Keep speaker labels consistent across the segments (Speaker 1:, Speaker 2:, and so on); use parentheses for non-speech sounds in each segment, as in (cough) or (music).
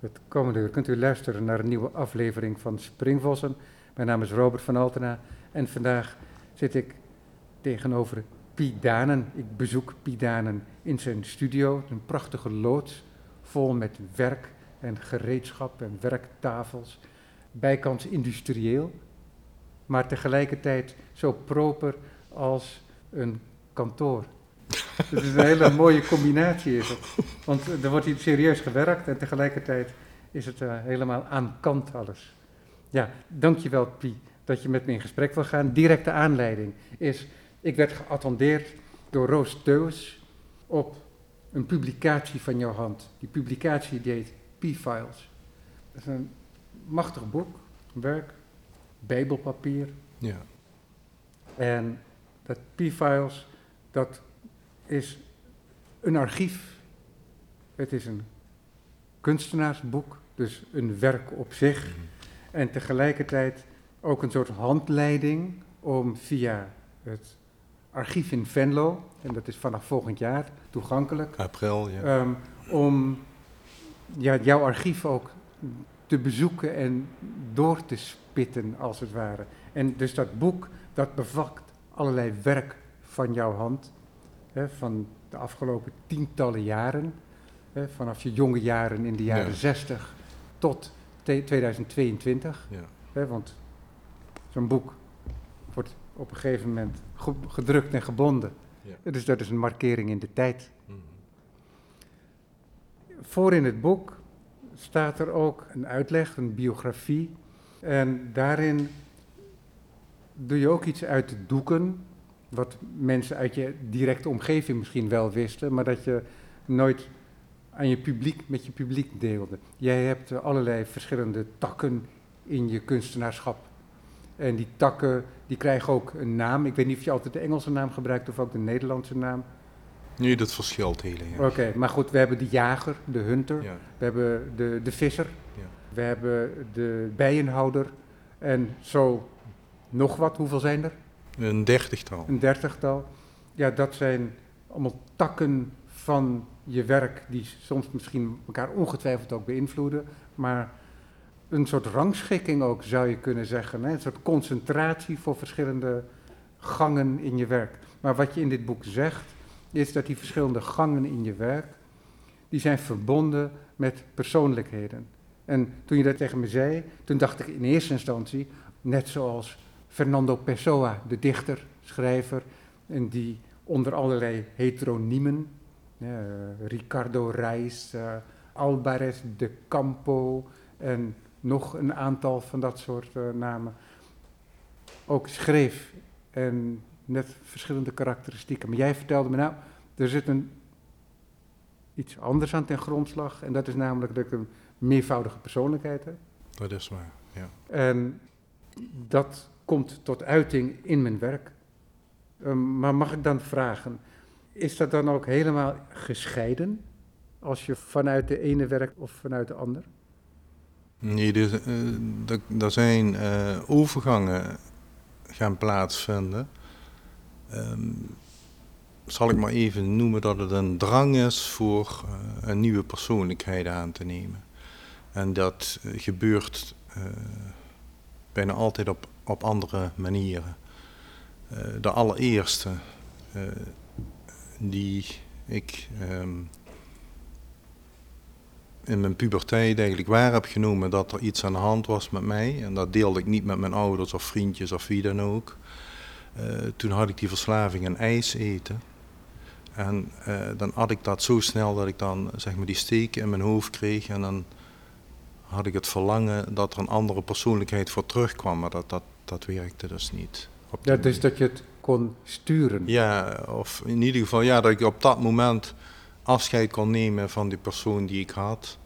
Speaker 1: Het komende uur kunt u luisteren naar een nieuwe aflevering van Springvossen. Mijn naam is Robert van Altena en vandaag zit ik tegenover Pidanen. Ik bezoek Pidanen in zijn studio, een prachtige loods vol met werk en gereedschap en werktafels. Bijkans industrieel, maar tegelijkertijd zo proper als een kantoor. (laughs) Het is een hele mooie combinatie is het. Want er wordt hier serieus gewerkt en tegelijkertijd is het uh, helemaal aan kant alles. Ja, dankjewel Pie dat je met me in gesprek wil gaan. Directe aanleiding is, ik werd geattendeerd door Roos Teus op een publicatie van jouw hand. Die publicatie heet P-Files. Dat is een machtig boek, werk, bijbelpapier.
Speaker 2: Ja.
Speaker 1: En dat P-Files, dat is een archief. Het is een kunstenaarsboek, dus een werk op zich.
Speaker 2: Mhm.
Speaker 1: En tegelijkertijd ook een soort handleiding om via het archief in Venlo, en dat is vanaf volgend jaar toegankelijk,
Speaker 2: April, ja.
Speaker 1: Ehm, om ja, jouw archief ook te bezoeken en door te spitten, als het ware. En dus dat boek, dat bevat allerlei werk van jouw hand, hè, van de afgelopen tientallen jaren, hè, vanaf je jonge jaren in de jaren
Speaker 2: Ja.
Speaker 1: 60 tot te- 2022.
Speaker 2: ja.
Speaker 1: Hè, want zo'n boek wordt op een gegeven moment ge- gedrukt en gebonden.
Speaker 2: Ja.
Speaker 1: Dus dat is een markering in de tijd.
Speaker 2: Mhm.
Speaker 1: Voor in het boek staat er ook een uitleg, een biografie. En daarin doe je ook iets uit de doeken, wat mensen uit je directe omgeving misschien wel wisten, maar dat je nooit aan je publiek, met je publiek deelde. Jij hebt eh, allerlei verschillende takken in je kunstenaarschap. En die takken die krijgen ook een naam. Ik weet niet of je altijd de Engelse naam gebruikt of ook de Nederlandse naam.
Speaker 2: Nee, dat verschilt heel erg.
Speaker 1: Oké, maar goed, we hebben de jager, de hunter,
Speaker 2: Ja,
Speaker 1: we hebben de, de visser,
Speaker 2: ja.
Speaker 1: we hebben de bijenhouder en zo nog wat. Hoeveel zijn er?
Speaker 2: Een dertigtal.
Speaker 1: Een dertigtal. Ja, dat zijn allemaal takken van je werk die soms misschien elkaar ongetwijfeld ook beïnvloeden, maar een soort rangschikking ook zou je kunnen zeggen. Hè? Een soort concentratie voor verschillende gangen in je werk. Maar wat je in dit boek zegt, is dat die verschillende gangen in je werk, die zijn verbonden met persoonlijkheden. En toen je dat tegen me zei, toen dacht ik in eerste instantie, net zoals Fernando Pessoa, de dichter, schrijver, en die onder allerlei heteroniemen, eh, Ricardo Reis, eh, Alvarez de Campo en nog een aantal van dat soort eh, namen, ook schreef en net verschillende karakteristieken. Maar jij vertelde me nou, er zit een iets anders aan ten grondslag en dat is namelijk dat ik een meervoudige persoonlijkheid heb.
Speaker 2: Dat is waar, ja.
Speaker 1: En dat komt tot uiting in mijn werk. Ehm, maar mag ik dan vragen, is dat dan ook helemaal gescheiden? Als je vanuit de ene werkt of vanuit de ander?
Speaker 2: Nee, dus, eh, er- er zijn eh, overgangen gaan plaatsvinden. Ehm, zal ik maar even noemen dat het een drang is voor eh, een nieuwe persoonlijkheid aan te nemen. En dat eh, gebeurt eh, bijna altijd op, op andere manieren. Eh, de allereerste eh, die ik ehm, in mijn puberteit eigenlijk waar heb genomen dat er iets aan de hand was met mij. En dat deelde ik niet met mijn ouders of vriendjes of wie dan ook. Eh, toen had ik die verslaving aan ijs eten. En dan had ik dat zo snel dat ik dan zeg maar die steek in mijn hoofd kreeg. En dan had ik het verlangen dat er een andere persoonlijkheid voor terugkwam. Maar dat, dat, dat werkte dus niet.
Speaker 1: Ja, dus dat je het kon sturen.
Speaker 2: ja, of in ieder geval ja, dat ik op dat moment afscheid kon nemen van die persoon die ik had.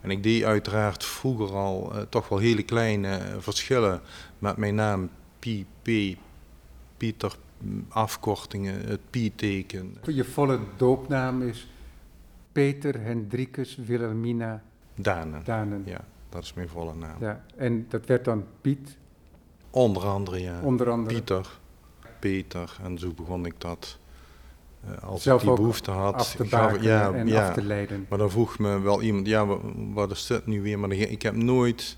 Speaker 2: En ik deed uiteraard vroeger al eh, toch wel hele kleine eh, verschillen met mijn naam Pi, P, Pieter, m, afkortingen, het Pi-teken.
Speaker 1: Je volle doopnaam is Peter Hendrikus Wilhelmina
Speaker 2: Danen.
Speaker 1: Danen.
Speaker 2: Ja, dat is mijn volle naam.
Speaker 1: Ja, en dat werd dan Piet,
Speaker 2: Onder andere, ja.
Speaker 1: onder andere.
Speaker 2: Pieter, Peter en zo begon ik dat eh, als
Speaker 1: Zelf
Speaker 2: ik die behoefte had,
Speaker 1: af te
Speaker 2: ja,
Speaker 1: en
Speaker 2: ja.
Speaker 1: af te leiden.
Speaker 2: Maar dan vroeg me wel iemand, ja, wa- wat is dit nu weer? Maar ik heb nooit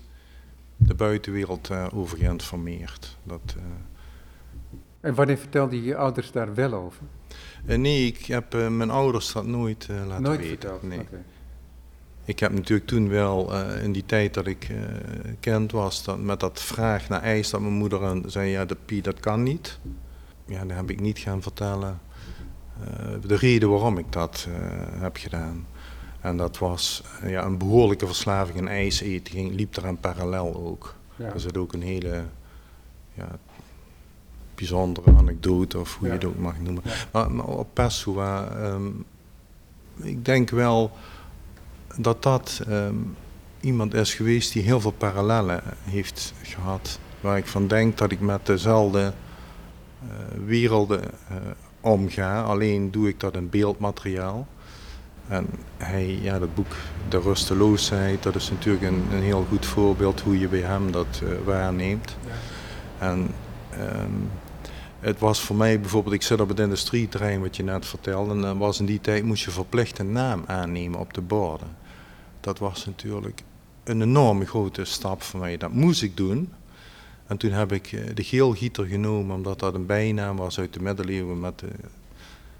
Speaker 2: de buitenwereld eh, over geïnformeerd. Dat, eh,
Speaker 1: En wanneer vertelde je je ouders daar wel over?
Speaker 2: nee, ik heb mijn ouders dat nooit laten
Speaker 1: Nooit
Speaker 2: weten.
Speaker 1: verteld?
Speaker 2: Nee. Ik heb natuurlijk toen wel, eh, in die tijd dat ik eh, kind was, dat, met dat vraag naar ijs, dat mijn moeder aan zei, ja, dat Pie, dat kan niet. Ja, dan heb ik niet gaan vertellen eh, de reden waarom ik dat heb gedaan. En dat was ja, een behoorlijke verslaving aan ijs eten, ging, liep een parallel ook.
Speaker 1: Ja.
Speaker 2: Er zit ook een hele ja, bijzondere anekdote, of hoe
Speaker 1: Ja.
Speaker 2: je het ook mag noemen.
Speaker 1: Ja.
Speaker 2: Maar, maar op Pessoa, ehm, ik denk wel dat dat ehm, iemand is geweest die heel veel parallellen heeft gehad. Waar ik van denk dat ik met dezelfde eh, werelden eh, omga, alleen doe ik dat in beeldmateriaal. En hij, ja, dat boek De Rusteloosheid, dat is natuurlijk een, een heel goed voorbeeld hoe je bij hem dat eh, waarneemt. En ehm, het was voor mij bijvoorbeeld, ik zit op het industrieterrein wat je net vertelde, en was in die tijd moest je verplicht een naam aannemen op de borden. Dat was natuurlijk een enorme grote stap voor mij. Dat moest ik doen. En toen heb ik eh, de geelgieter genomen, omdat dat een bijnaam was uit de middeleeuwen met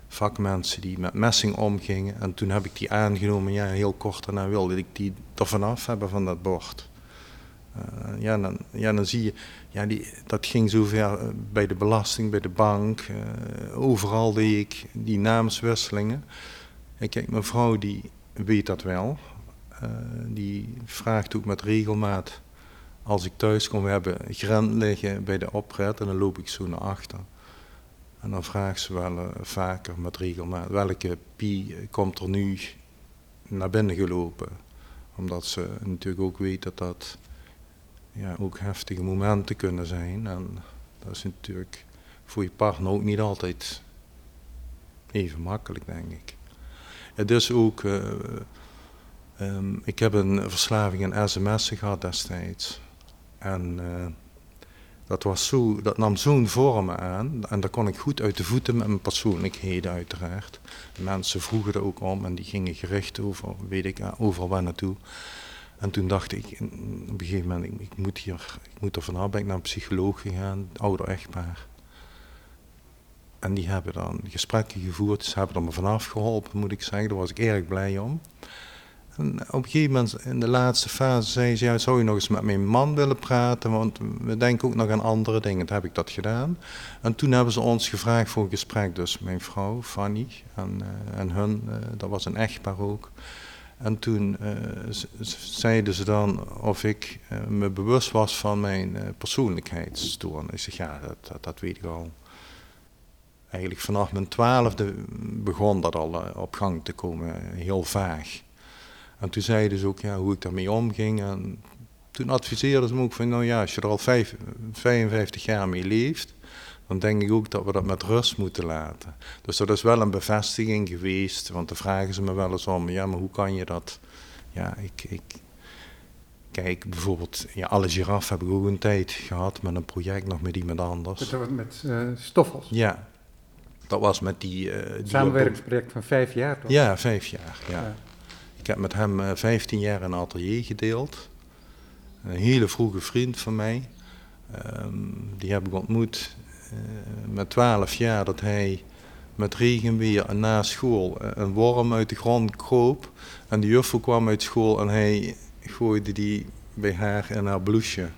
Speaker 2: vakmensen die met messing omgingen. En toen heb ik die aangenomen, ja, heel kort daarna wilde ik die er vanaf hebben van dat bord. Eh, ja, dan, ja, dan zie je, ja, die, dat ging zover eh, bij de belasting, bij de bank. overal deed ik die naamswisselingen. En kijk, mijn vrouw die weet dat wel. Eh, die vraagt ook met regelmaat. Als ik thuis kom, we hebben gren liggen bij de oprit en dan loop ik zo naar achter. En dan vraagt ze wel eh, vaker met regelmaat, welke pie komt er nu naar binnen gelopen? Omdat ze natuurlijk ook weet dat dat ja, ook heftige momenten kunnen zijn. En dat is natuurlijk voor je partner ook niet altijd even makkelijk, denk ik. Het is ook, eh, ehm, ik heb een verslaving aan sms'en gehad destijds. En eh, dat, was zo, dat nam zo'n vormen aan. En daar kon ik goed uit de voeten met mijn persoonlijkheden uiteraard. Mensen vroegen er ook om en die gingen gericht over, weet ik, eh, overal waar naartoe. En toen dacht ik, op een gegeven moment, ik, ik moet hier, ik moet er vanaf, ben ik naar een psycholoog gegaan, ouder echtpaar. En die hebben dan gesprekken gevoerd, ze hebben er me vanaf geholpen, moet ik zeggen, daar was ik erg blij om. En op een gegeven moment, in de laatste fase, zei ze, zou je nog eens met mijn man willen praten, want we denken ook nog aan andere dingen. Toen heb ik dat gedaan. En toen hebben ze ons gevraagd voor een gesprek, dus mijn vrouw, Fanny, en, eh, en hun, eh, dat was een echtpaar ook. En toen eh, zeiden ze dan of ik me bewust was van mijn persoonlijkheidsstoornis. Ik zeg, ja, dat, dat, dat weet ik al. Eigenlijk vanaf mijn twaalfde begon dat al op gang te komen, heel vaag. En toen zeiden ze ook ja, hoe ik daarmee omging. En toen adviseerden ze me ook van, nou ja, als je er al vijf, 55 jaar mee leeft, dan denk ik ook dat we dat met rust moeten laten. Dus dat is wel een bevestiging geweest, want dan vragen ze me wel eens om, ja, maar hoe kan je dat? Ja, ik, ik kijk bijvoorbeeld, ja, alle giraf heb ik ook een tijd gehad met een project nog met iemand anders.
Speaker 1: Dat was met eh Stoffels.
Speaker 2: Ja, dat was met die... die
Speaker 1: Samenwerkingsproject van vijf jaar toch?
Speaker 2: Ja, vijf jaar, ja.
Speaker 1: Ja.
Speaker 2: Heb met hem eh, 15 jaar een atelier gedeeld. Een hele vroege vriend van mij. Ehm, die heb ik ontmoet eh, met 12 jaar dat hij met regenweer na school eh, een worm uit de grond kroop. En de juffrouw kwam uit school en hij gooide die bij haar in haar blouseje.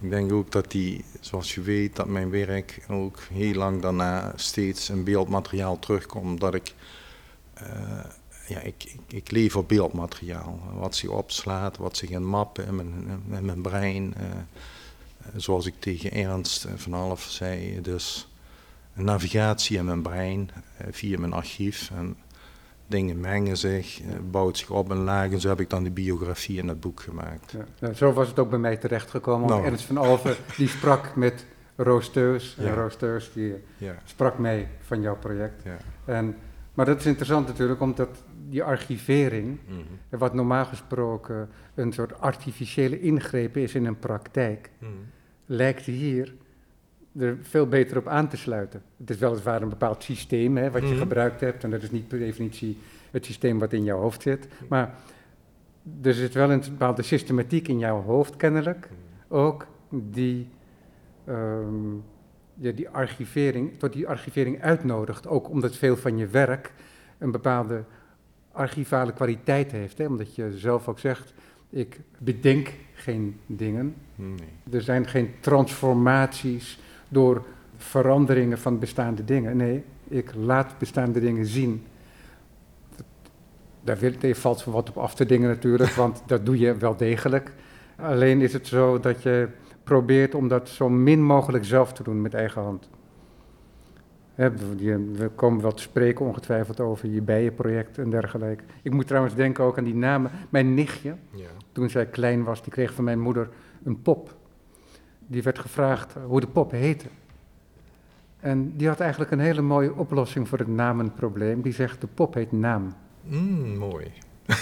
Speaker 2: Ik denk ook dat die, zoals je weet, dat mijn werk ook heel lang daarna steeds in beeldmateriaal terugkomt. Omdat ik eh, ja, ik, ik, ik lever beeldmateriaal. Wat zich opslaat, wat zich in mappen in mijn, in mijn brein. eh, eh, zoals ik tegen Ernst van Half zei, dus navigatie in mijn brein eh, via mijn archief. En dingen mengen zich, bouwt zich op en lagen. Zo heb ik dan de biografie in dat boek gemaakt.
Speaker 1: Ja. Nou, zo was het ook bij mij terechtgekomen. want
Speaker 2: Nou.
Speaker 1: Ernst van Alven die sprak met Roos Teus. En
Speaker 2: Ja.
Speaker 1: Roos Teus die
Speaker 2: Ja,
Speaker 1: sprak mee van jouw project.
Speaker 2: ja.
Speaker 1: En, maar dat is interessant natuurlijk, omdat die archivering,
Speaker 2: Mhm.
Speaker 1: wat normaal gesproken een soort artificiële ingreep is in een praktijk,
Speaker 2: Mhm.
Speaker 1: lijkt hier er veel beter op aan te sluiten. Het is weliswaar een bepaald systeem hè, wat je
Speaker 2: Mhm.
Speaker 1: gebruikt hebt. En dat is niet per definitie het systeem wat in jouw hoofd zit. Maar er zit wel een bepaalde systematiek in jouw hoofd kennelijk. Ook die, ehm, ja, die archivering, tot die archivering uitnodigt. Ook omdat veel van je werk een bepaalde archivale kwaliteit heeft. Hè? Omdat je zelf ook zegt, ik bedenk geen dingen.
Speaker 2: Nee.
Speaker 1: Er zijn geen transformaties door veranderingen van bestaande dingen. Nee, ik laat bestaande dingen zien. Daar valt wat op af te dingen natuurlijk, (laughs) want dat doe je wel degelijk. Alleen is het zo dat je probeert om dat zo min mogelijk zelf te doen met eigen hand. We- komen wel te spreken ongetwijfeld over je bijenproject en dergelijke. Ik moet trouwens denken ook aan die namen. Mijn nichtje,
Speaker 2: Ja.
Speaker 1: toen zij klein was, die kreeg van mijn moeder een pop. Die werd gevraagd hoe de pop heette. En die had eigenlijk een hele mooie oplossing voor het namenprobleem. Die zegt, de pop heet naam.
Speaker 2: Mm, mooi. (laughs)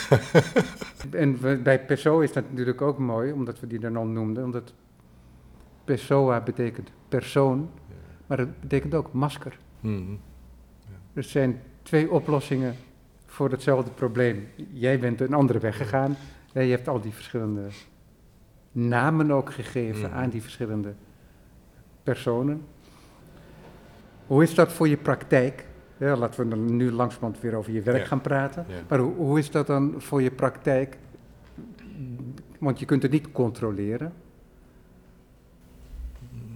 Speaker 1: En we- bij Pessoa is dat natuurlijk ook mooi, omdat we die dan al noemden. Omdat Pessoa betekent persoon, maar het betekent ook masker.
Speaker 2: Mm.
Speaker 1: Er zijn twee oplossingen voor hetzelfde probleem. Jij bent een andere weg gegaan. en Je hebt al die verschillende namen ook gegeven
Speaker 2: Mhm.
Speaker 1: aan die verschillende personen. Hoe is dat voor je praktijk? Ja, laten we dan nu langzamerhand weer over je werk
Speaker 2: Ja.
Speaker 1: gaan praten.
Speaker 2: Ja.
Speaker 1: Maar hoe, hoe is dat dan voor je praktijk? Want je kunt het niet controleren.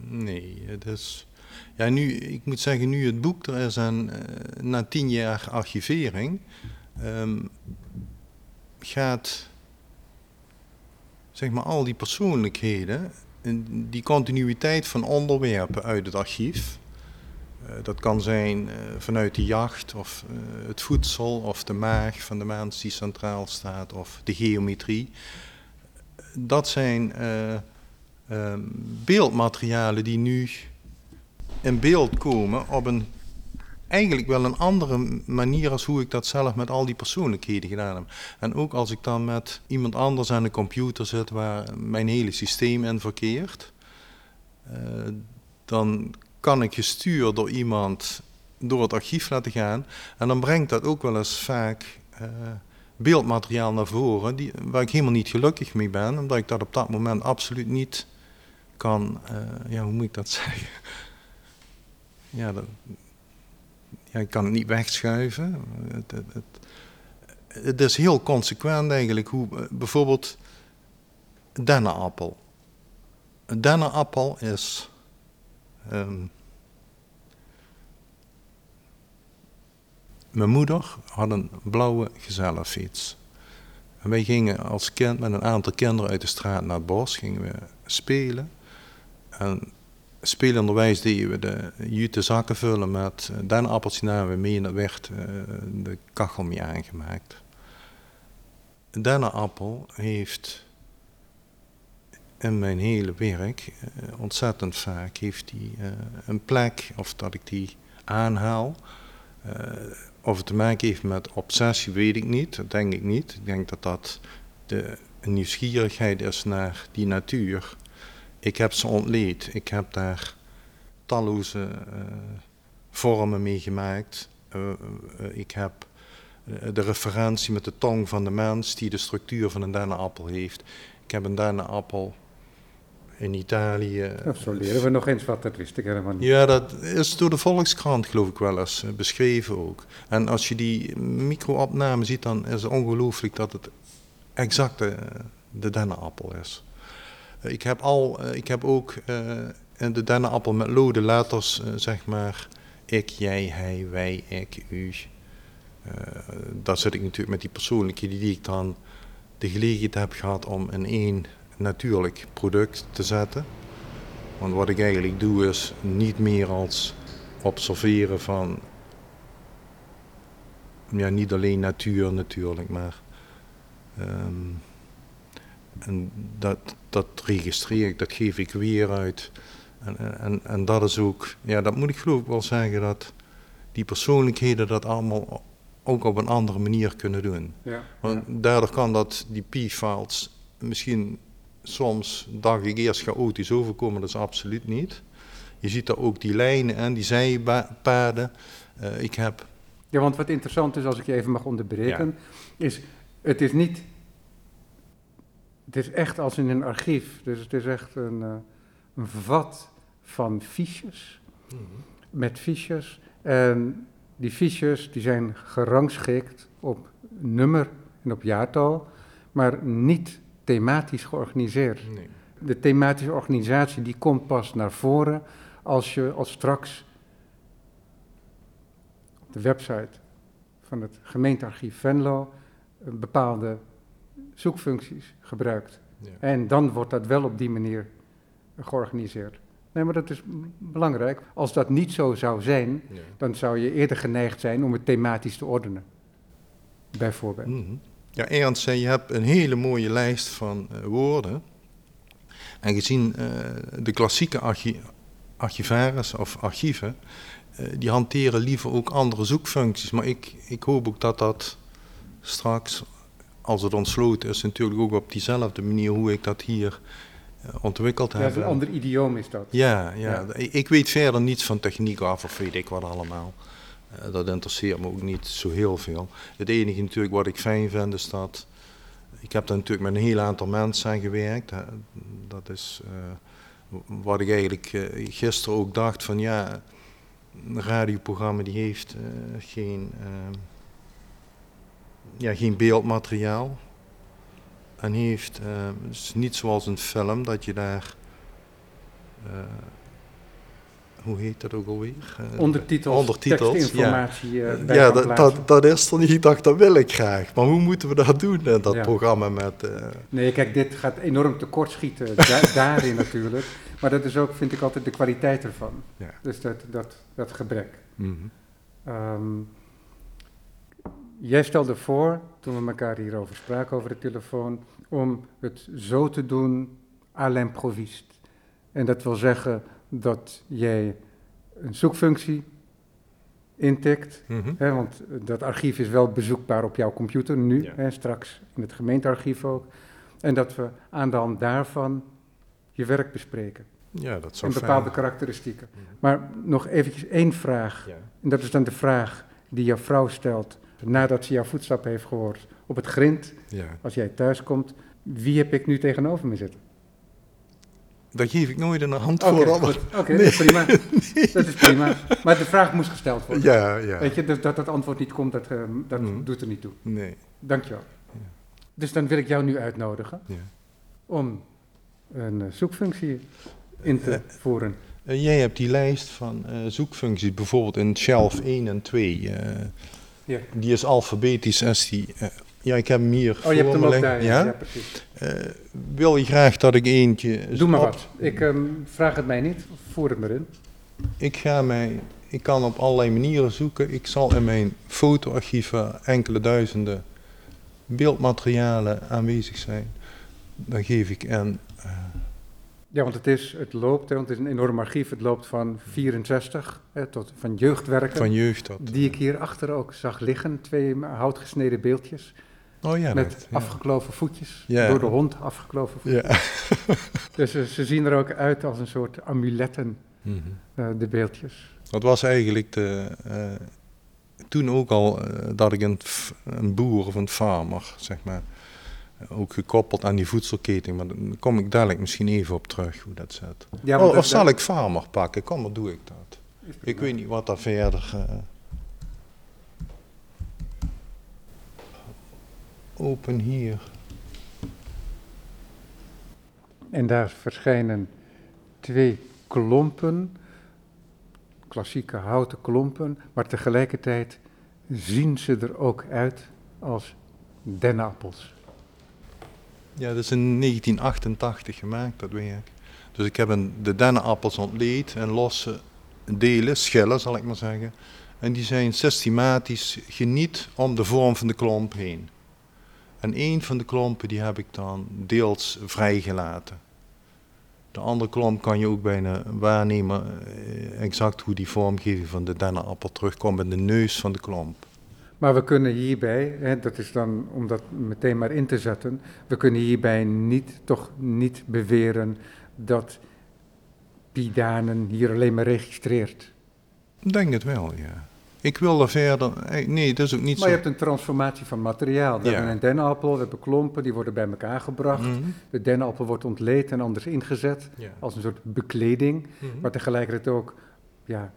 Speaker 2: Nee, het is. Ja, nu, ik moet zeggen, nu het boek er is eh, na tien jaar archivering, ehm, gaat zeg maar al die persoonlijkheden, en die continuïteit van onderwerpen uit het archief. eh, dat kan zijn eh, vanuit de jacht of het voedsel of de maag van de mens die centraal staat of de geometrie. Dat zijn eh, ehm, beeldmaterialen die nu in beeld komen op een eigenlijk wel een andere manier als hoe ik dat zelf met al die persoonlijkheden gedaan heb. En ook als ik dan met iemand anders aan de computer zit waar mijn hele systeem in verkeert, eh, dan kan ik gestuurd door iemand door het archief laten gaan. En dan brengt dat ook wel eens vaak eh, beeldmateriaal naar voren die, waar ik helemaal niet gelukkig mee ben, omdat ik dat op dat moment absoluut niet kan, eh, ja, hoe moet ik dat (laughs) zeggen? Ja, dat, ja, ik kan het niet wegschuiven. Het, het, het, is heel consequent eigenlijk hoe eh, bijvoorbeeld dennenappel. Een dennenappel is ehm, mijn moeder had een blauwe gezellenfiets. En wij gingen als kind met een aantal kinderen uit de straat naar het bos, gingen we spelen. En spelenderwijs deden we de jute zakken vullen met eh, dennenappels, die namen mee en dat werd eh, de kachel mee aangemaakt. Een dennenappel heeft in mijn hele werk eh, ontzettend vaak heeft die, een plek, of dat ik die aanhaal. Of het te maken heeft met obsessie, weet ik niet. Dat denk ik niet. Ik denk dat dat de nieuwsgierigheid is naar die natuur. Ik heb ze ontleed. Ik heb daar talloze eh, vormen mee gemaakt. Eh, eh, ik heb de referentie met de tong van de mens die de structuur van een dennenappel heeft. Ik heb een dennenappel in Italië.
Speaker 1: Nou, zo leren we nog eens wat, dat wist ik helemaal niet.
Speaker 2: Ja, dat is door de Volkskrant geloof ik wel eens beschreven ook. En als je die micro-opname ziet, dan is het ongelooflijk dat het exact de, de dennenappel is. Eh, Ik heb, al, eh, ik heb ook eh, in de dennenappel met lode letters, zeg maar, ik, jij, hij, wij, ik, u. Daar zit ik natuurlijk met die persoonlijkheden die ik dan de gelegenheid heb gehad om in één natuurlijk product te zetten. Want wat ik eigenlijk doe is niet meer als observeren van, ja, niet alleen natuur natuurlijk, maar ehm, en dat, dat registreer ik, dat geef ik weer uit. En, en, en dat is ook, ja, dat moet ik geloof ik wel zeggen, dat die persoonlijkheden dat allemaal ook op een andere manier kunnen doen.
Speaker 1: Ja,
Speaker 2: Want daardoor kan dat, die P-files, misschien soms dacht ik eerst chaotisch overkomen, dat is absoluut niet. Je ziet daar ook die lijnen en die zijpaden. Uh, ik heb...
Speaker 1: Ja, want wat interessant is, als ik je even mag onderbreken, is het is niet... Het is echt als in een archief. Dus het is echt een, uh, een vat van fiches. Mhm. Met fiches. En die fiches die zijn gerangschikt op nummer en op jaartal, maar niet thematisch georganiseerd. Nee. De thematische organisatie die komt pas naar voren als je als straks op de website van het gemeentearchief Venlo bepaalde zoekfuncties gebruikt. Ja. En dan wordt dat wel op die manier georganiseerd. Nee, maar dat is belangrijk. Als dat niet zo zou zijn, dan zou je eerder geneigd zijn om het thematisch te ordenen. Bijvoorbeeld.
Speaker 2: Mm -hmm. Ja, Ernst je hebt een hele mooie lijst van uh, woorden. En gezien uh, de klassieke archi archivaris of archieven, uh, die hanteren liever ook andere zoekfuncties. Maar ik, ik hoop ook dat dat straks, als het ontsloten is, natuurlijk ook op diezelfde manier hoe ik dat hier ontwikkeld
Speaker 1: ja, hebben. een ander idioom is dat.
Speaker 2: Ja, ja, Ik, weet verder niets van techniek af of weet ik wat allemaal. Uh, dat interesseert me ook niet zo heel veel. Het enige natuurlijk wat ik fijn vind is dat... Ik heb daar natuurlijk met een heel aantal mensen aan gewerkt. Dat is uh, wat ik eigenlijk uh, gisteren ook dacht van ja... Een radioprogramma die heeft geen, ja, geen beeldmateriaal. En heeft, uh, het is niet zoals een film dat je daar, uh, hoe heet dat ook alweer?
Speaker 1: Uh, ondertitels, ondertitels, tekstinformatie
Speaker 2: ja, bij ja dat, dat, dat, is er niet. Ik dacht, dat wil ik graag. Maar hoe moeten we dat doen, dat ja. programma met...
Speaker 1: Nee, kijk, dit gaat enorm tekortschieten (laughs) da daarin natuurlijk. Maar dat is ook, vind ik altijd, de kwaliteit ervan. Ja. Dus dat, dat, dat gebrek. Mm -hmm. um, Jij stelde voor, toen we elkaar hierover spraken over de telefoon, om het zo te doen à l'improviste. En dat wil zeggen dat jij een zoekfunctie intikt, mhm. hè, want dat archief is wel bezoekbaar op jouw computer nu, hè, straks in het gemeentearchief ook. En dat we aan de hand daarvan je werk bespreken.
Speaker 2: Ja, dat zou
Speaker 1: En bepaalde karakteristieken. Mhm. Maar nog eventjes één vraag. En dat is dan de vraag die jouw vrouw stelt nadat ze jouw voetstappen heeft gehoord op het grind, ja. als jij thuis komt, wie heb ik nu tegenover me zitten?
Speaker 2: Dat geef ik nooit een antwoord
Speaker 1: op. Oké, nee. dat is prima. (laughs) Dat is prima. Maar de vraag moest gesteld worden.
Speaker 2: Ja, ja.
Speaker 1: Weet je, dat dat, dat antwoord niet komt, dat, uh, dat mm. doet er niet toe.
Speaker 2: Nee.
Speaker 1: Dankjewel. Ja. Dus dan wil ik jou nu uitnodigen ja. om een uh, zoekfunctie in te uh, voeren.
Speaker 2: jij hebt die lijst van zoekfuncties, bijvoorbeeld in shelf 1 en 2. Ja. Die is alfabetisch als die... Uh, ja, ik heb hem hier
Speaker 1: Oh, je hebt hem ook daar, ja, ja? precies.
Speaker 2: Uh, wil je graag dat ik eentje...
Speaker 1: Doe maar wat. Ik um, vraag het mij niet, voer het maar in.
Speaker 2: Ik ga mij... Ik kan op allerlei manieren zoeken. Ik zal in mijn fotoarchieven enkele duizenden beeldmaterialen aanwezig zijn. Dan geef ik en
Speaker 1: ja, want het, is, het loopt, hè, want het is een enorm archief. Het loopt van 64 hè, tot van jeugdwerken.
Speaker 2: Van jeugd tot.
Speaker 1: Die ik hier achter ook zag liggen. Twee houtgesneden beeldjes.
Speaker 2: Oh ja,
Speaker 1: met afgekloven voetjes. Ja. Door de hond afgekloven voetjes. Ja. (laughs) dus uh, ze zien er ook uit als een soort amuletten, mm -hmm. uh, de beeldjes.
Speaker 2: Dat was eigenlijk de, uh, toen ook al dat ik een, een boer of een farmer, zeg maar ook gekoppeld aan die voedselketen. Maar dan kom ik dadelijk misschien even op terug hoe dat zit. Ja, oh, of zal ik farmer pakken? Kom, dan doe ik dat. Ik weet niet wat daar verder... Uh... Open hier.
Speaker 1: En daar verschijnen twee klompen, klassieke houten klompen, maar tegelijkertijd zien ze er ook uit als dennenappels.
Speaker 2: Ja, dat is in 1988 gemaakt, dat werk. Dus ik heb een, de dennenappels ontleed en losse delen, schillen zal ik maar zeggen. En die zijn systematisch geniet om de vorm van de klomp heen. En één van de klompen die heb ik dan deels vrijgelaten. De andere klomp kan je ook bijna waarnemen, eh, exact hoe die vormgeving van de dennenappel terugkomt in de neus van de klomp.
Speaker 1: Maar we kunnen hierbij, hè, dat is dan om dat meteen maar in te zetten, we kunnen hierbij niet, toch niet beweren dat Pidanen hier alleen maar registreert.
Speaker 2: Ik denk het wel, ja. Ik wil er verder... Nee, dat is ook niet
Speaker 1: Maar
Speaker 2: zo...
Speaker 1: je hebt een transformatie van materiaal. We
Speaker 2: Ja.
Speaker 1: hebben een dennenappel, we hebben klompen, die worden bij elkaar gebracht.
Speaker 2: Mhm.
Speaker 1: De dennenappel wordt ontleed en anders ingezet
Speaker 2: Ja.
Speaker 1: als een soort bekleding.
Speaker 2: Mhm.
Speaker 1: Maar tegelijkertijd ook, ja,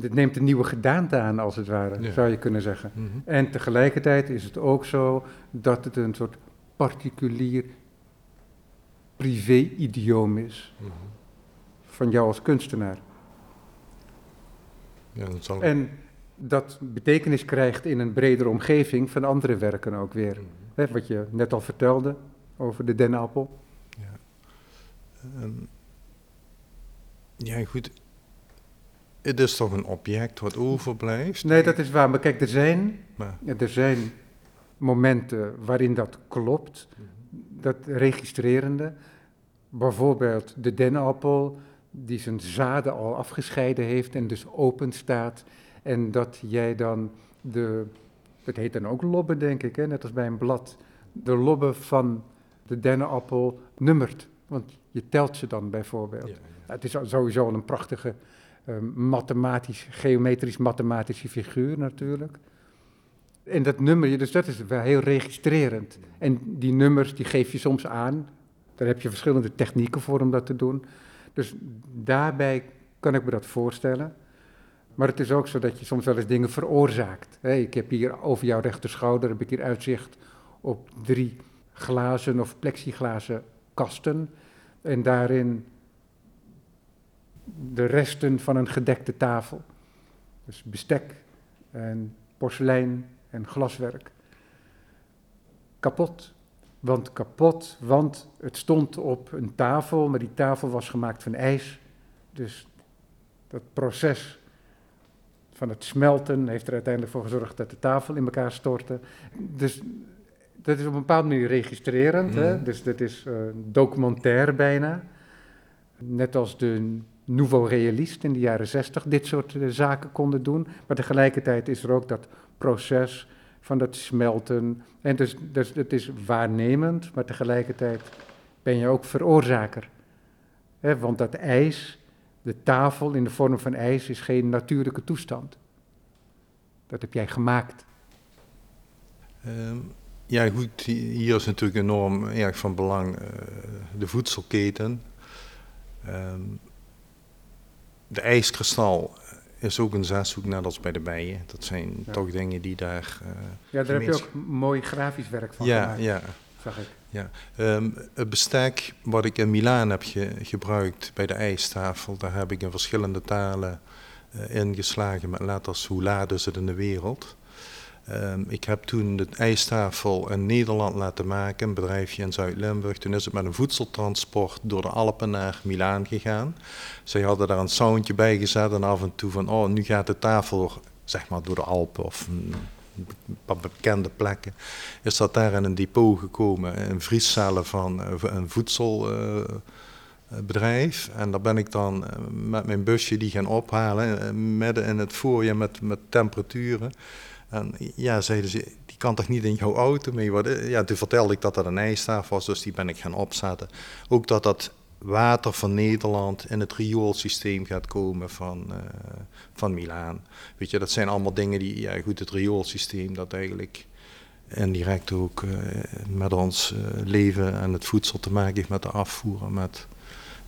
Speaker 1: het neemt een nieuwe gedaante aan als het ware,
Speaker 2: Ja.
Speaker 1: zou je kunnen zeggen.
Speaker 2: Mhm.
Speaker 1: En tegelijkertijd is het ook zo dat het een soort particulier privé-idioom is
Speaker 2: Mhm.
Speaker 1: van jou als kunstenaar.
Speaker 2: Ja, dat zal...
Speaker 1: En dat betekenis krijgt in een bredere omgeving van andere werken ook weer.
Speaker 2: Mhm.
Speaker 1: Wat je net al vertelde over de dennenappel.
Speaker 2: Ehm, ja, goed. Het is toch een object wat overblijft?
Speaker 1: Nee, dat is waar. Maar kijk, er zijn,
Speaker 2: Maar,
Speaker 1: er zijn momenten waarin dat klopt. Dat registrerende. Bijvoorbeeld de dennenappel die zijn zaden al afgescheiden heeft en dus open staat. En dat jij dan de, dat heet dan ook lobben denk ik, hè, net als bij een blad. De lobben van de dennenappel nummert. Want je telt ze dan bijvoorbeeld.
Speaker 2: ja,
Speaker 1: Het is sowieso al een prachtige mathematisch, geometrisch-mathematische figuur natuurlijk. En dat nummer, dus dat is wel heel registrerend. En die nummers, die geef je soms aan. Daar heb je verschillende technieken voor om dat te doen. Dus daarbij kan ik me dat voorstellen. Maar het is ook zo dat je soms wel eens dingen veroorzaakt. Hé, ik heb hier over jouw rechterschouder heb ik hier uitzicht op drie glazen of plexiglazen kasten. En daarin de resten van een gedekte tafel. Dus bestek en porselein en glaswerk. Kapot. Want kapot, want het stond op een tafel, maar die tafel was gemaakt van ijs. Dus dat proces van het smelten heeft er uiteindelijk voor gezorgd dat de tafel in elkaar stortte. Dus dat is op een bepaalde manier registrerend. Hè?
Speaker 2: Mhm.
Speaker 1: Dus dat is eh, documentair bijna. Net als de nouveau realist in de jaren zestig dit soort eh, zaken konden doen. Maar tegelijkertijd is er ook dat proces van dat smelten. En dus, dus het is waarnemend, maar tegelijkertijd ben je ook veroorzaker. Hè, want dat ijs, de tafel in de vorm van ijs, is geen natuurlijke toestand. Dat heb jij gemaakt.
Speaker 2: Ehm, ja, goed, hier is natuurlijk enorm erg van belang eh, de voedselketen. Ehm, de ijskristal is ook een zeshoek, net als bij de bijen. Dat zijn
Speaker 1: Ja.
Speaker 2: toch dingen die daar... eh,
Speaker 1: Ja, daar heb je ook mooi grafisch werk van
Speaker 2: ja,
Speaker 1: gemaakt,
Speaker 2: ja.
Speaker 1: zag ik.
Speaker 2: Ehm, het bestek wat ik in Milaan heb ge- gebruikt bij de ijstafel, daar heb ik in verschillende talen eh, ingeslagen met letters hoe laat is het in de wereld. Ehm, ik heb toen de ijstafel in Nederland laten maken, een bedrijfje in Zuid-Limburg. Toen is het met een voedseltransport door de Alpen naar Milaan gegaan. Zij hadden daar een soundje bij gezet en af en toe van, oh, nu gaat de tafel zeg maar door de Alpen of paar bekende plekken. Is dat daar in een depot gekomen, een vriescellen van eh, een voedselbedrijf. en daar ben ik dan eh, met mijn busje die gaan ophalen, eh, midden in het voorjaar met, met temperaturen. En ja, zeiden ze, die kan toch niet in jouw auto mee worden? Ja, toen vertelde ik dat dat een ijstaaf was, dus die ben ik gaan opzetten. Ook dat dat water van Nederland in het rioolsysteem gaat komen van, eh, van Milaan. Weet je, dat zijn allemaal dingen die, ja goed, het rioolsysteem dat eigenlijk indirect ook eh, met ons eh, leven en het voedsel te maken heeft met de afvoer met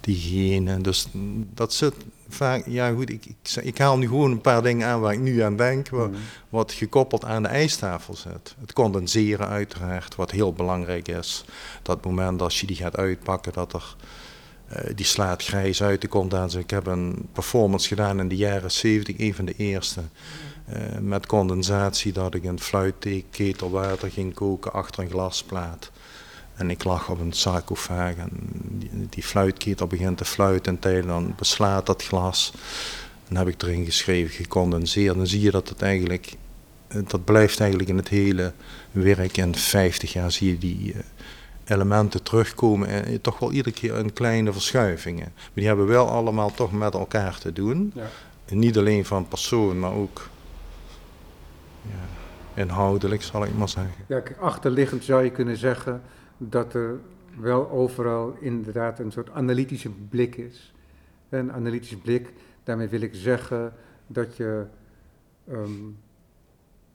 Speaker 2: die hygiëne. Dus dat zit vaak, ja goed, ik, ik, ik haal nu gewoon een paar dingen aan waar ik nu aan denk,
Speaker 1: Mhm.
Speaker 2: wat gekoppeld aan de ijstafel zit. Het condenseren uiteraard, wat heel belangrijk is. Dat moment als je die gaat uitpakken, dat er, eh, die slaat grijs uit de. Ik heb een performance gedaan in de jaren 70, een van de eerste. eh, met condensatie dat ik een fluitketel water ging koken achter een glasplaat. En ik lag op een sarcofaag en die, die fluitketel begint te fluiten en tijdens dan beslaat dat glas. Dan heb ik erin geschreven gecondenseerd. Dan zie je dat het eigenlijk, eh, dat blijft eigenlijk in het hele werk. In 50 jaar zie je die eh, elementen terugkomen. En eh, toch wel iedere keer in kleine verschuivingen. Maar die hebben wel allemaal toch met elkaar te doen.
Speaker 1: Ja.
Speaker 2: En niet alleen van persoon, maar ook ja, inhoudelijk zal ik maar zeggen.
Speaker 1: Ja, kijk, achterliggend zou je kunnen zeggen dat er wel overal inderdaad een soort analytische blik is. Een analytisch blik, daarmee wil ik zeggen dat je ehm,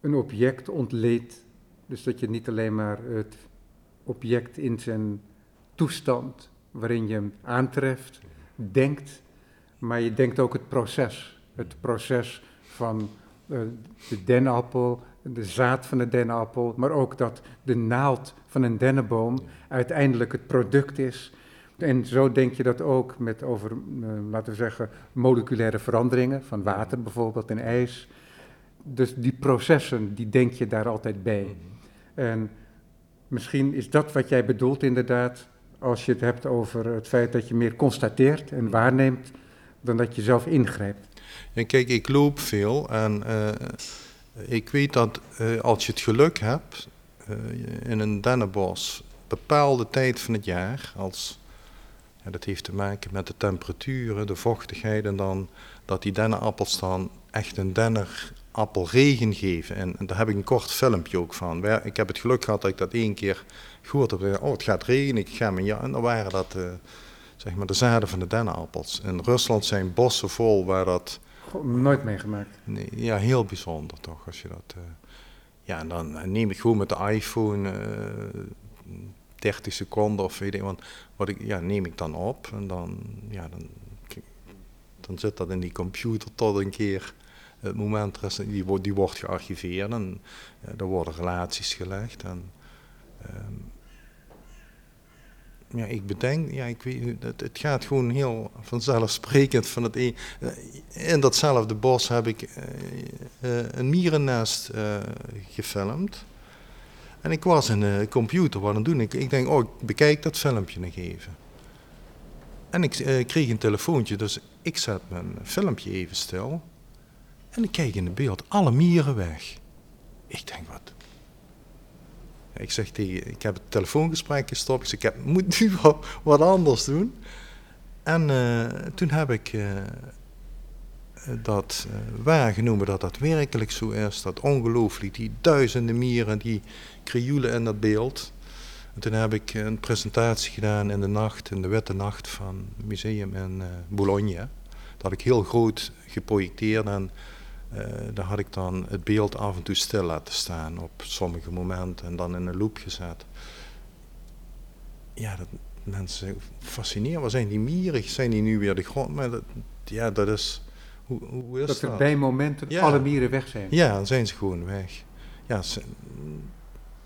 Speaker 1: een object ontleedt. Dus dat je niet alleen maar het object in zijn toestand waarin je hem aantreft, denkt, maar je denkt ook het proces. Het proces van uh, de dennenappel, de zaad van de dennenappel, maar ook dat de naald van een dennenboom uiteindelijk het product is. En zo denk je dat ook met over, uh, laten we zeggen, moleculaire veranderingen van water bijvoorbeeld en ijs. Dus die processen, die denk je daar altijd bij. Mhm. En misschien is dat wat jij bedoelt inderdaad, als je het hebt over het feit dat je meer constateert en waarneemt, dan dat je zelf ingrijpt.
Speaker 2: En kijk, ik loop veel en uh, ik weet dat uh, als je het geluk hebt uh, in een dennenbos, bepaalde tijd van het jaar, als, ja, dat heeft te maken met de temperaturen, de vochtigheid en dan dat die dennenappels dan echt een dennenappelregen geven. En, daar heb ik een kort filmpje ook van. Ik heb het geluk gehad dat ik dat één keer gehoord heb. Oh, het gaat regenen, ik ga mijn ja. En dan waren dat zeg maar de zaden van de dennenappels. In Rusland zijn bossen vol waar dat
Speaker 1: nooit meegemaakt.
Speaker 2: Nee, ja, heel bijzonder toch. Als je dat, uh, ja, en dan neem ik gewoon met de iPhone uh, eh, 30 seconden of weet ik wat, wat ik, ja, neem ik dan op. En dan, ja, dan, dan zit dat in die computer tot een keer het moment, die, die wordt gearchiveerd en uh, er worden relaties gelegd. En, um, ja, ik bedenk, ja, ik weet, het, het gaat gewoon heel vanzelfsprekend van het een. Eh, in datzelfde bos heb ik uh, een mierennest uh, gefilmd. En ik was in de computer wat het doen. Ik, ik denk, oh, ik bekijk dat filmpje nog even. En ik kreeg een telefoontje, dus ik zet mijn filmpje even stil. En ik kijk in het beeld, alle mieren weg. Ik denk, wat, ik zeg tegen, ik heb het telefoongesprek gestopt. Ik, zeg, ik (laughs) moet nu wat, anders doen. En uh, toen heb ik uh, dat uh, waargenomen dat dat werkelijk zo is. Dat ongelooflijk, die duizenden mieren die krioelen in dat beeld. En toen heb ik een presentatie gedaan in de nacht, in de witte nacht van het museum in Bologna. Dat had ik heel groot geprojecteerd en uh, daar had ik dan het beeld af en toe stil laten staan op sommige momenten en dan in een loop gezet. Ja, dat mensen fascineren. Waar zijn die mieren? Zijn die nu weer de grond? Maar dat, ja, dat is. Hoe, hoe is
Speaker 1: dat?
Speaker 2: Dat
Speaker 1: er bij momenten alle mieren weg zijn.
Speaker 2: Ja, dan zijn ze gewoon weg. Ja,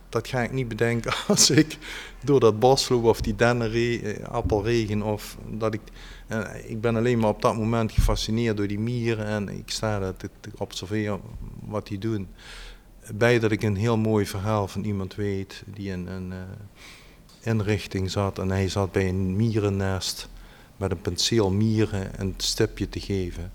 Speaker 2: dat ga ik niet bedenken (laughs) als ik door dat bos loop of die dennenappelregen of dat ik en ik ben alleen maar op dat moment gefascineerd door die mieren en ik sta daar te, te observeren wat die doen. Bij dat ik een heel mooi verhaal van iemand weet die in een uh, inrichting zat en hij zat bij een mierennest met een penseel mieren een stipje te geven.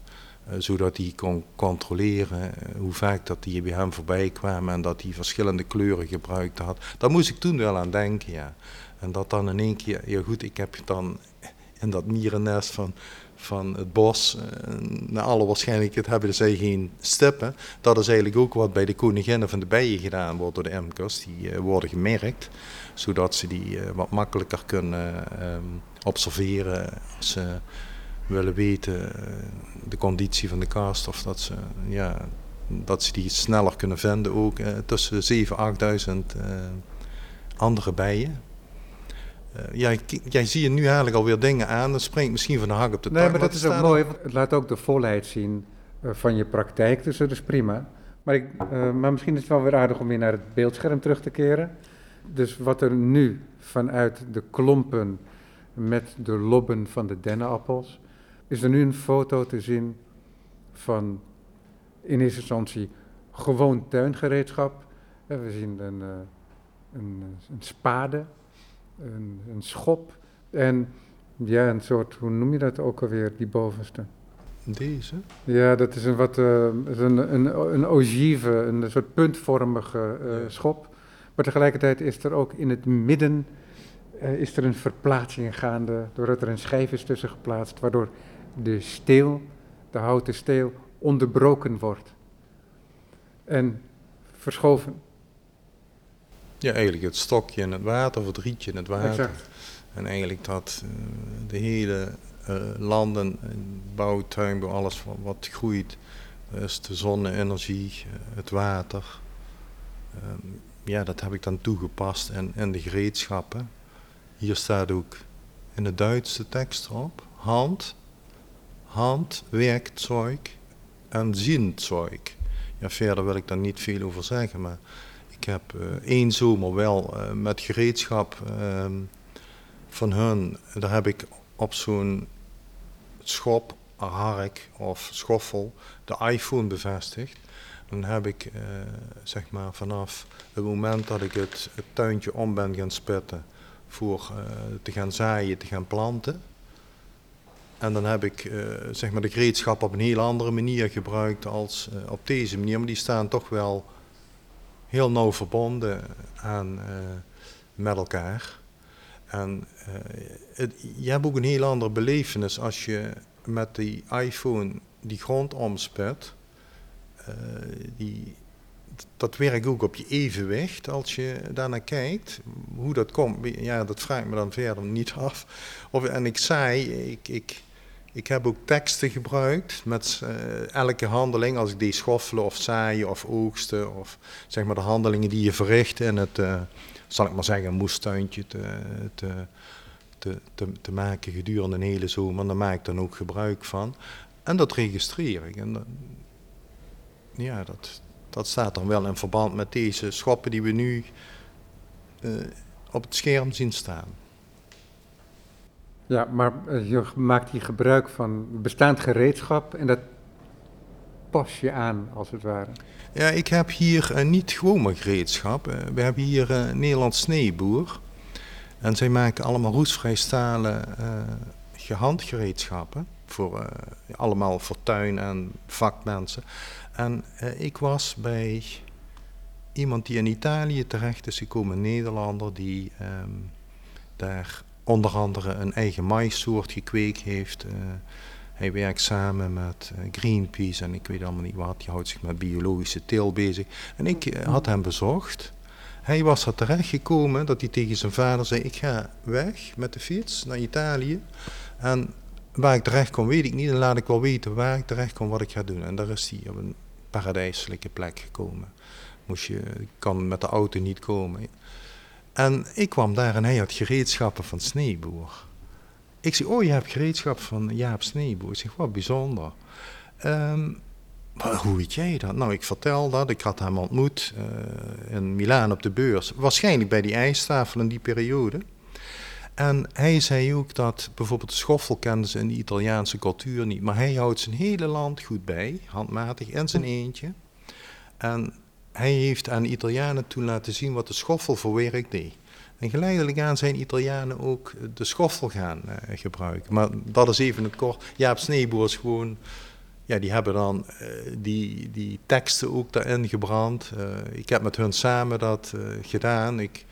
Speaker 2: Uh, zodat hij kon controleren uh, hoe vaak dat die bij hem voorbij kwamen en dat hij verschillende kleuren gebruikt had. Daar moest ik toen wel aan denken, ja. En dat dan in één keer, ja goed, ik heb dan en dat mierennest van, van het bos. Uh, naar alle waarschijnlijkheid hebben zij geen stippen. Dat is eigenlijk ook wat bij de koninginnen van de bijen gedaan wordt door de emkers. Die worden gemerkt, zodat ze die wat makkelijker kunnen um, observeren ze willen weten de conditie van de kast. Of dat ze, ja, dat ze die sneller kunnen vinden ook tussen 7.000, 8.000 andere bijen. Uh, jij, jij ziet nu eigenlijk alweer dingen aan. Dat springt misschien van de hak op de tak.
Speaker 1: Nee, maar dat is ook mooi. Want het laat ook de volheid zien van je praktijk. Dus dat is prima. Maar, ik, uh, maar misschien is het wel weer aardig om weer naar het beeldscherm terug te keren. Dus wat er nu vanuit de klompen met de lobben van de dennenappels... is er nu een foto te zien van in eerste instantie gewoon tuingereedschap. We zien een, een, een spade een, een schop en ja, een soort, hoe noem je dat ook alweer, die bovenste?
Speaker 2: Deze?
Speaker 1: Ja, dat is een wat, uh, een, een, een ogive, een soort puntvormige uh, ja. schop. Maar tegelijkertijd is er ook in het midden uh, is er een verplaatsing gaande, doordat er een schijf is tussen geplaatst, waardoor de steel, de houten steel, onderbroken wordt en verschoven.
Speaker 2: Ja, eigenlijk het stokje in het water of het rietje in het water.
Speaker 1: Exact.
Speaker 2: En eigenlijk dat uh, de hele uh, landen, bouw, tuinbouw, alles wat, groeit, is de zonne-energie, het water. Ehm, ja, dat heb ik dan toegepast in, in de gereedschappen. Hier staat ook in de Duitse tekst erop, hand, hand, werkzeug en zinzeug. Ja, verder wil ik daar niet veel over zeggen, maar ik heb uh, één zomer wel uh, met gereedschap uh, van hun, daar heb ik op zo'n schop, hark of schoffel de iPhone bevestigd. Dan heb ik uh, zeg maar vanaf het moment dat ik het, het, tuintje om ben gaan spitten voor te gaan zaaien, te gaan planten. En dan heb ik zeg maar de gereedschap op een heel andere manier gebruikt als op deze manier. Maar die staan toch wel heel nauw verbonden aan, uh, met elkaar. En het, je hebt ook een heel andere belevenis als je met die iPhone die grond omspet. Die, dat werkt ook op je evenwicht als je daarnaar kijkt. Hoe dat komt, ja, dat vraag ik me dan verder niet af. Of, en ik zei, ik, ik, ik heb ook teksten gebruikt met uh, elke handeling, als ik die schoffelen of zaaien of oogsten, of zeg maar de handelingen die je verricht in het, uh, zal ik maar zeggen, moestuintje te, te, te, te, maken gedurende een hele zomer. Daar maak ik dan ook gebruik van. En dat registreer ik. En ja, dat, dat staat dan wel in verband met deze schoppen die we nu uh, op het scherm zien staan.
Speaker 1: Ja, maar eh, je maakt hier gebruik van bestaand gereedschap en dat pas je aan, als het ware.
Speaker 2: Ja, ik heb hier uh, niet gewoon gereedschap. Uh, we hebben hier een Nederlands sneeboer. En zij maken allemaal roestvrij stalen gehandgereedschappen. Voor, allemaal voor tuin en vakmensen. En ik was bij iemand die in Italië terecht is gekomen, een Nederlander, die um, daar onder andere een eigen maïssoort gekweekt heeft. Uh, hij werkt samen met uh, Greenpeace en ik weet allemaal niet wat. Hij houdt zich met biologische teel bezig. En ik uh, had hem bezocht. Hij was er terecht gekomen dat hij tegen zijn vader zei: Ik ga weg met de fiets naar Italië. En waar ik terecht kom, weet ik niet. En laat ik wel weten waar ik terecht kom, wat ik ga doen. En daar is hij op een paradijselijke plek gekomen. Moest je, kan met de auto niet komen. En ik kwam daar en hij had gereedschappen van Sneeboer. Ik zeg, oh, je hebt gereedschap van Jaap Sneeboer. Ik zeg, wat bijzonder. Maar hoe weet jij dat? Nou, ik vertel dat. Ik had hem ontmoet uh, in Milaan op de beurs. Waarschijnlijk bij die ijstafel in die periode. En hij zei ook dat bijvoorbeeld de schoffel kenden ze in de Italiaanse cultuur niet. Maar hij houdt zijn hele land goed bij, handmatig, in zijn eentje. En hij heeft aan Italianen toen laten zien wat de schoffel voor werk deed. En geleidelijk aan zijn Italianen ook de schoffel gaan uh, gebruiken. Maar dat is even het kort. Jaap Sneeboer is gewoon... Ja, die hebben dan uh, die, die teksten ook daarin gebrand. Uh, ik heb met hun samen dat gedaan. Ik,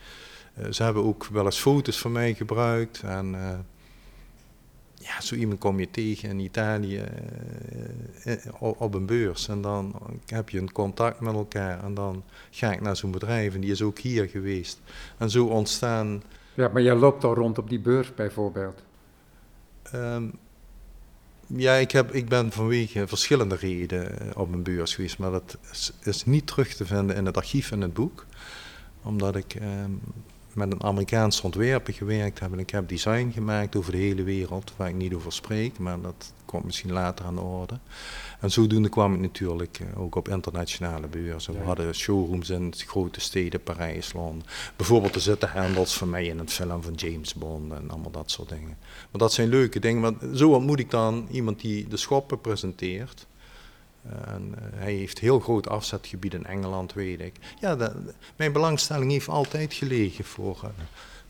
Speaker 2: ze hebben ook wel eens foto's van mij gebruikt. En ja, zo iemand kom je tegen in Italië uh, op een beurs. En dan heb je een contact met elkaar. En dan ga ik naar zo'n bedrijf en die is ook hier geweest. En zo ontstaan.
Speaker 1: Ja, maar jij loopt al rond op die beurs bijvoorbeeld.
Speaker 2: Um, ja, ik, heb, ik ben vanwege verschillende redenen op een beurs geweest. Maar dat is, is niet terug te vinden in het archief en het boek. Omdat ik um, met een Amerikaanse ontwerper gewerkt heb. En ik heb design gemaakt over de hele wereld, waar ik niet over spreek, maar dat komt misschien later aan de orde. En zodoende kwam ik natuurlijk eh, ook op internationale beurzen. We hadden showrooms in grote steden, Parijs, Londen. Bijvoorbeeld er zitten handels van mij in een film van James Bond en allemaal dat soort dingen. Maar dat zijn leuke dingen, want zo ontmoet ik dan iemand die de schoppen presenteert. En, uh, hij heeft heel groot afzetgebied in Engeland, weet ik. Ja, mijn belangstelling heeft altijd gelegen voor uh,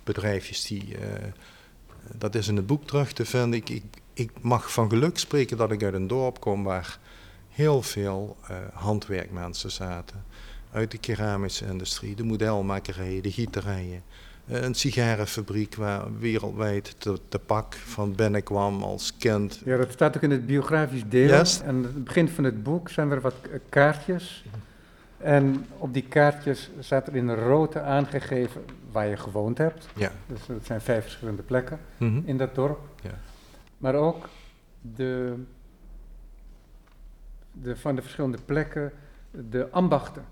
Speaker 2: bedrijfjes die. Uh, dat is in het boek terug te vinden. Ik, ik, mag van geluk spreken dat ik uit een dorp kom waar heel veel handwerkmensen zaten. Uit de keramische industrie, de modelmakerij, de gieterijen. Eh, een sigarenfabriek waar wereldwijd de, de pak van binnenkwam als kind.
Speaker 1: Ja, dat staat ook in het biografisch deel.
Speaker 2: Yes.
Speaker 1: En aan het begin van het boek zijn er wat kaartjes. En op die kaartjes staat er in rood aangegeven waar je gewoond hebt.
Speaker 2: Ja.
Speaker 1: Dus dat zijn vijf verschillende plekken
Speaker 2: Mhm.
Speaker 1: in dat dorp.
Speaker 2: Ja.
Speaker 1: maar ook de, de, van de verschillende plekken de ambachten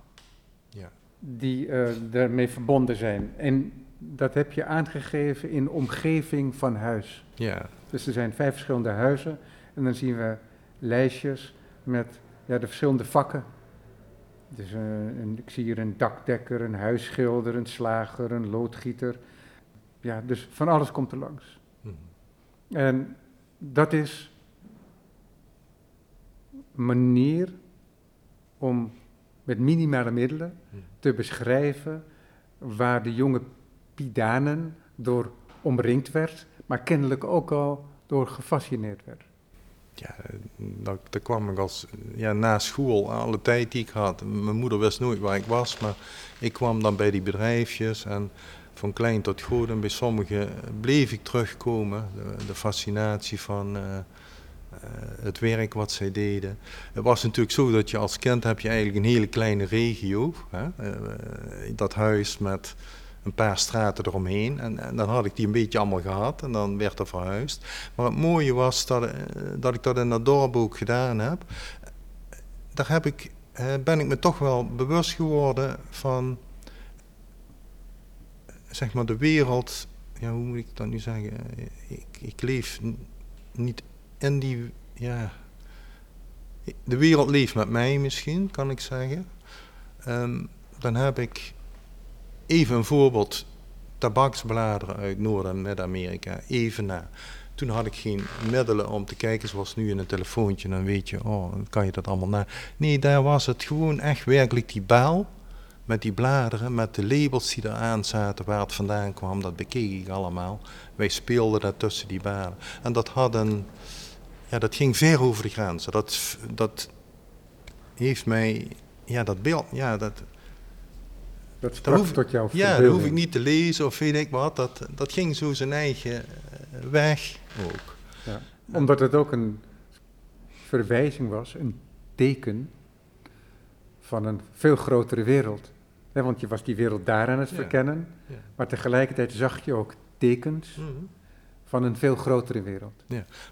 Speaker 2: Ja.
Speaker 1: die eh, daarmee verbonden zijn. En dat heb je aangegeven in omgeving van huis.
Speaker 2: Ja,
Speaker 1: Dus er zijn vijf verschillende huizen en dan zien we lijstjes met ja, de verschillende vakken. Dus eh, een, ik zie hier een dakdekker, een huisschilder, een slager, een loodgieter. Ja, dus van alles komt er langs.
Speaker 2: Mhm.
Speaker 1: En dat is een manier om met minimale middelen
Speaker 2: Mhm.
Speaker 1: te beschrijven waar de jonge Pidanen door omringd werd, maar kennelijk ook al door gefascineerd werd.
Speaker 2: Ja, dat, kwam ik als ja, na school, alle tijd die ik had. Mijn moeder wist nooit waar ik was, maar ik kwam dan bij die bedrijfjes en van klein tot groot en bij sommigen bleef ik terugkomen. De, de fascinatie van eh, eh, het werk wat zij deden. Het was natuurlijk zo dat je als kind heb je eigenlijk een hele kleine regio. Hè? Eh, dat huis met een paar straten eromheen. En, dan had ik die een beetje allemaal gehad en dan werd er verhuisd. Maar het mooie was dat, eh, dat ik dat in dat dorp ook gedaan heb. Daar heb ik, eh, ben ik me toch wel bewust geworden van zeg maar de wereld. Ja, hoe moet ik dat nu zeggen? Ik, ik leef niet in die. Ja, de wereld leeft met mij misschien, kan ik zeggen. Ehm, dan heb ik even een voorbeeld. Tabaksbladeren uit Noord- en Midden-Amerika, even na. Toen had ik geen middelen om te kijken, zoals nu in een telefoontje. Dan weet je, oh, kan je dat allemaal na. Nee, daar was het gewoon echt werkelijk die baal. Met die bladeren, met de labels die eraan zaten, waar het vandaan kwam. Dat bekeek ik allemaal. Wij speelden daar tussen die balen. En dat had een, ja, dat ging ver over de grenzen. Dat, dat heeft mij, ja, dat beeld, ja, dat,
Speaker 1: Dat sprak
Speaker 2: hoef-
Speaker 1: tot jouw
Speaker 2: ja, dat
Speaker 1: verbeelding.
Speaker 2: hoef ik niet te lezen of weet ik wat. Dat, dat ging zo zijn eigen eh, weg ook.
Speaker 1: Ja. Omdat het ook een verwijzing was, een teken van een veel grotere wereld. Want je was die wereld daar aan het verkennen,
Speaker 2: Ja.
Speaker 1: maar tegelijkertijd zag je ook tekens van een veel grotere wereld.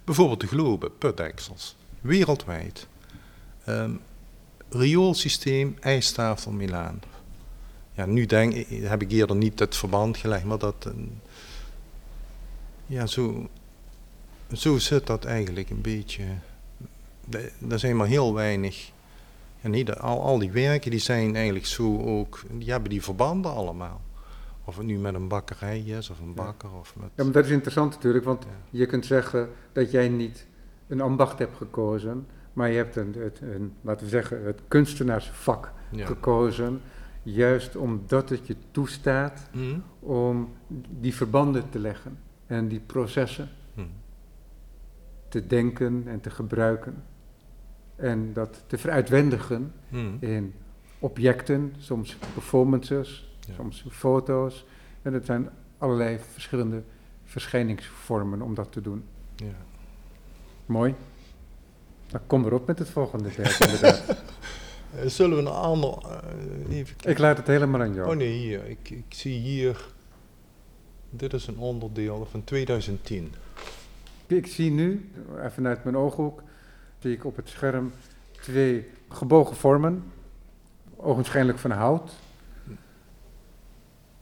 Speaker 2: Bijvoorbeeld de globe, putdeksels. Wereldwijd. Ehm, rioolsysteem, ijstafel Milaan. Ja, nu denk, ik- heb ik eerder niet het verband gelegd, maar dat... ja, zo, zo zit dat eigenlijk een beetje... Er zijn maar heel weinig... Ja, de- al, al die werken die zijn eigenlijk zo ook... Die hebben die verbanden allemaal. Of het nu met een bakkerij is, of een bakker, of met...
Speaker 1: Ja, maar dat is interessant natuurlijk, want
Speaker 2: Ja.
Speaker 1: je kunt zeggen dat jij niet een ambacht hebt gekozen, maar je hebt een, het, een laten we zeggen, het kunstenaarsvak
Speaker 2: Ja.
Speaker 1: gekozen, juist omdat het je toestaat
Speaker 2: Mhm.
Speaker 1: om die verbanden te leggen en die processen
Speaker 2: Mhm.
Speaker 1: te denken en te gebruiken. En dat te veruitwendigen
Speaker 2: Mhm.
Speaker 1: in objecten, soms performances,
Speaker 2: Ja.
Speaker 1: soms foto's. En het zijn allerlei verschillende verschijningsvormen om dat te doen.
Speaker 2: Ja.
Speaker 1: Mooi. Dan kom erop met het volgende werk inderdaad. (laughs)
Speaker 2: Eh, Zullen we een ander eh, even?
Speaker 1: Ik laat het helemaal aan jou.
Speaker 2: Oh nee, hier. Ik, ik zie hier. Dit is een onderdeel van 2010.
Speaker 1: Ik zie nu, even uit mijn ooghoek, zie ik op het scherm twee gebogen vormen, ogenschijnlijk van hout.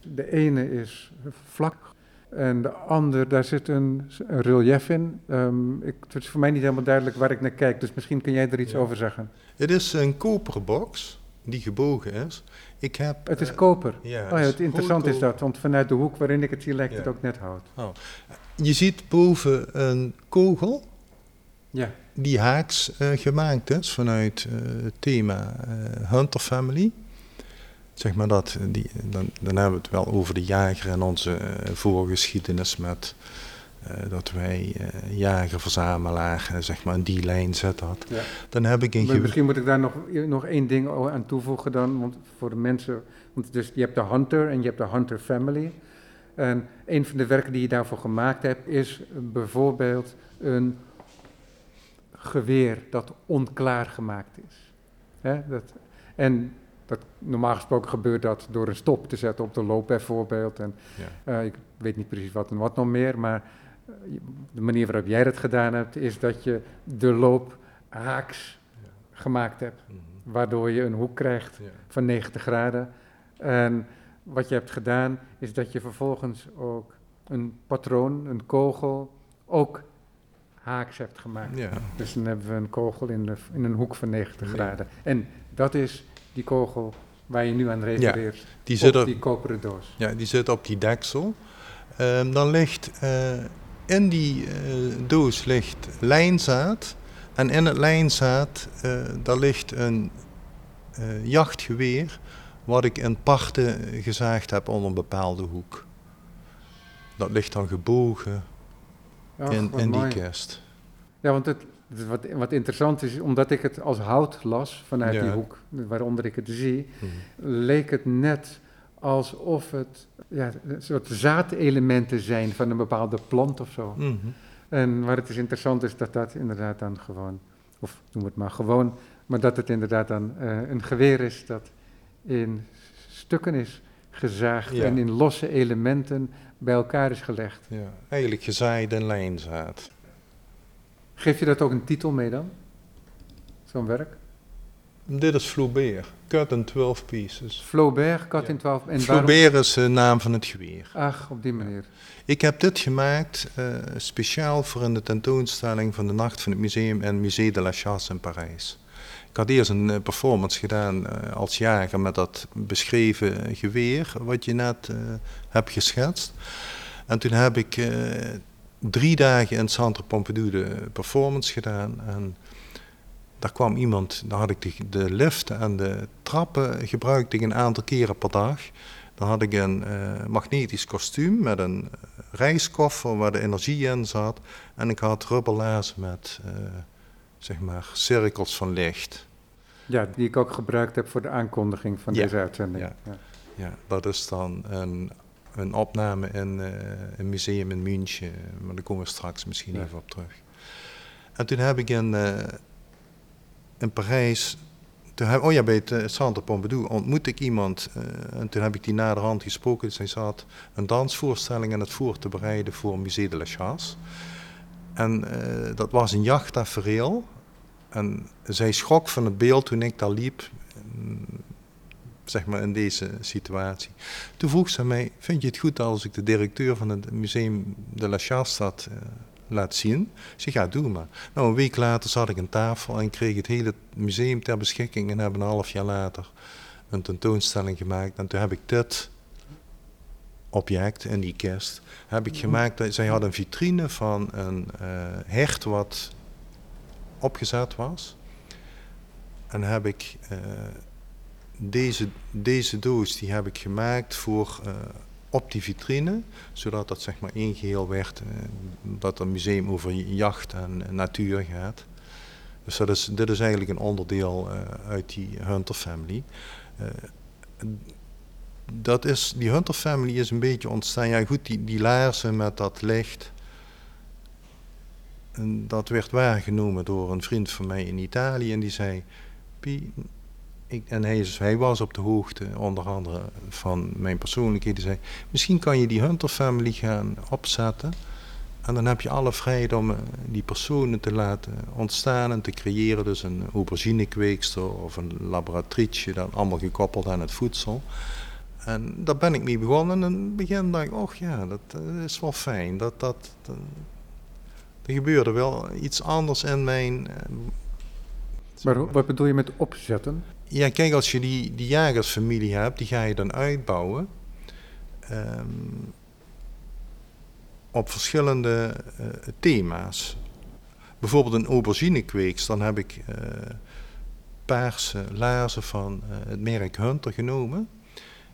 Speaker 1: De ene is vlak en de andere, daar zit een, een relief in. Ehm, ik, het is voor mij niet helemaal duidelijk waar ik naar kijk, dus misschien kun jij er iets
Speaker 2: Ja.
Speaker 1: over zeggen.
Speaker 2: Het is een koperen box die gebogen is. Ik heb.
Speaker 1: Het is
Speaker 2: eh,
Speaker 1: koper.
Speaker 2: Ja,
Speaker 1: Oh ja, het interessant is dat, want vanuit de hoek waarin ik het zie lijkt het ook net hout.
Speaker 2: Je ziet boven een kogel
Speaker 1: Ja,
Speaker 2: die haaks eh, gemaakt is vanuit eh, het thema Hunter Family. Zeg maar dat, die, dan, dan hebben we het wel over de jager en onze eh, voorgeschiedenis met eh, dat wij eh, jager-verzamelaar, zeg maar, in die lijn zet dat.
Speaker 1: ja.
Speaker 2: Dan heb ik een
Speaker 1: misschien moet ik daar nog, nog één ding aan toevoegen dan, want voor de mensen, want dus je hebt de Hunter en je hebt de Hunter Family. En een van de werken die je daarvoor gemaakt hebt is bijvoorbeeld een geweer dat onklaar gemaakt is. Hè, dat, en dat, normaal gesproken gebeurt dat door een stop te zetten op de loop bijvoorbeeld. En
Speaker 2: Ja.
Speaker 1: eh, ik weet niet precies wat en wat nog meer, maar de manier waarop jij dat gedaan hebt, is dat je de loop haaks gemaakt hebt.
Speaker 2: Mhm.
Speaker 1: Waardoor je een hoek krijgt
Speaker 2: Ja.
Speaker 1: van 90 graden. En wat je hebt gedaan, is dat je vervolgens ook een patroon, een kogel, ook haaks hebt gemaakt.
Speaker 2: Ja.
Speaker 1: Dus dan hebben we een kogel in, de, in een hoek van 90
Speaker 2: Ja.
Speaker 1: graden. En dat is die kogel waar je nu aan refereert.
Speaker 2: Die
Speaker 1: op
Speaker 2: zit, er,
Speaker 1: die koperen doos.
Speaker 2: ja, die zit op die deksel. Ehm, dan ligt eh, in die eh, doos ligt lijnzaad. En in het lijnzaad eh, daar ligt een jachtgeweer. Wat ik in parten gezaagd heb onder een bepaalde hoek. Dat ligt dan gebogen
Speaker 1: Ach,
Speaker 2: in, in die kist.
Speaker 1: Ja, want het, wat, wat interessant is, omdat ik het als hout las vanuit
Speaker 2: Ja.
Speaker 1: die hoek, waaronder ik het zie,
Speaker 2: Mhm.
Speaker 1: leek het net alsof het ja, een soort zaadelementen zijn van een bepaalde plant of zo.
Speaker 2: Mhm.
Speaker 1: En waar het is interessant is dat dat inderdaad dan gewoon, of noem het maar gewoon, maar dat het inderdaad dan eh, een geweer is dat in stukken is gezaagd
Speaker 2: Ja.
Speaker 1: en in losse elementen bij elkaar is gelegd.
Speaker 2: Ja, eigenlijk gezaaide lijnzaad.
Speaker 1: Geef je dat ook een titel mee dan? Zo'n werk?
Speaker 2: Dit is Flaubert, cut in 12 pieces.
Speaker 1: Flaubert,
Speaker 2: Ja.
Speaker 1: in 12. En waarom?
Speaker 2: Flaubert is de naam van het geweer.
Speaker 1: Ach, op die manier.
Speaker 2: Ik heb dit gemaakt eh, speciaal voor in de tentoonstelling van de Nacht van het Museum en Musée de la Chasse in Parijs. Ik had eerst een eh, performance gedaan eh, als jager met dat beschreven geweer wat je net hebt geschetst. En toen heb ik drie dagen in het Centre Pompidou de performance gedaan. En daar kwam iemand, daar had ik de, de lift en de trappen gebruikte ik een aantal keren per dag. Dan had ik een eh, magnetisch kostuum met een eh, reiskoffer waar de energie in zat. En ik had rubberlaarzen met, eh, zeg maar, cirkels van licht.
Speaker 1: Ja, die ik ook gebruikt heb voor de aankondiging van
Speaker 2: Ja.
Speaker 1: deze uitzending.
Speaker 2: Ja.
Speaker 1: Ja.
Speaker 2: Ja, dat is dan een, een opname in eh, een museum in München. Maar daar komen we straks misschien
Speaker 1: Ja.
Speaker 2: even op terug. En toen heb ik in, eh, in Parijs... Toen heb, oh ja, bij het eh, Centre Pompidou ontmoette ik iemand. eh, en toen heb ik die naderhand gesproken. Zij zat een dansvoorstelling aan het voor te bereiden voor Musée de la Chasse. En dat was een jachttafereel. En zij schrok van het beeld toen ik daar liep. Zeg maar in deze situatie. Toen vroeg ze mij, vind je het goed als ik de directeur van het Museum de la Chasse dat eh, laat zien? Ik zeg, ja, doe maar. Nou, een week later zat ik aan tafel en kreeg het hele museum ter beschikking en hebben een half jaar later een tentoonstelling gemaakt. En toen heb ik dit object in die kist, heb ik gemaakt. Zij had een vitrine van een eh, hert wat opgezet was. En heb ik eh, deze, deze doos die heb ik gemaakt voor eh, op die vitrine, zodat dat zeg maar één geheel werd, eh, dat een museum over jacht en natuur gaat. Dus dat is, dit is eigenlijk een onderdeel eh, uit die Hunter family. Dat is, die Hunter family is een beetje ontstaan. Ja goed, die, die laarzen met dat licht. En dat werd waargenomen door een vriend van mij in Italië. En die zei, ik, en hij, was op de hoogte onder andere van mijn persoonlijkheid. Die zei, misschien kan je die Hunter family gaan opzetten. En dan heb je alle vrijheid om eh, die personen te laten ontstaan en te creëren. Dus een auberginekweekster of een laboratrice, dan allemaal gekoppeld aan het voedsel. En daar ben ik mee begonnen. En in het begin dacht ik, oh ja, dat eh, is wel fijn. Dat, dat, er gebeurde wel iets anders in mijn... eh,
Speaker 1: Maar wat bedoel je met opzetten?
Speaker 2: Ja, kijk, als je die, die jagersfamilie hebt, die ga je dan uitbouwen. ehm, op verschillende eh, thema's. Bijvoorbeeld een auberginekweeks, dan heb ik eh, paarse laarzen van eh, het merk Hunter genomen.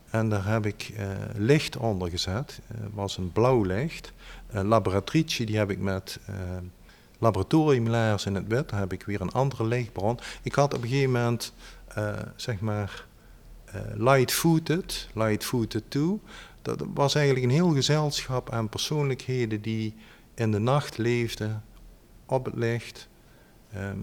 Speaker 2: En daar heb ik licht onder gezet. Was een blauw licht. Een laboratrice, die heb ik met laboratoriumlaars in het wit. Daar heb ik weer een andere lichtbron. Ik had op een gegeven moment, zeg maar, eh, light-footed, light-footed toe. Dat was eigenlijk een heel gezelschap aan persoonlijkheden die in de nacht leefden, op het licht. Ehm,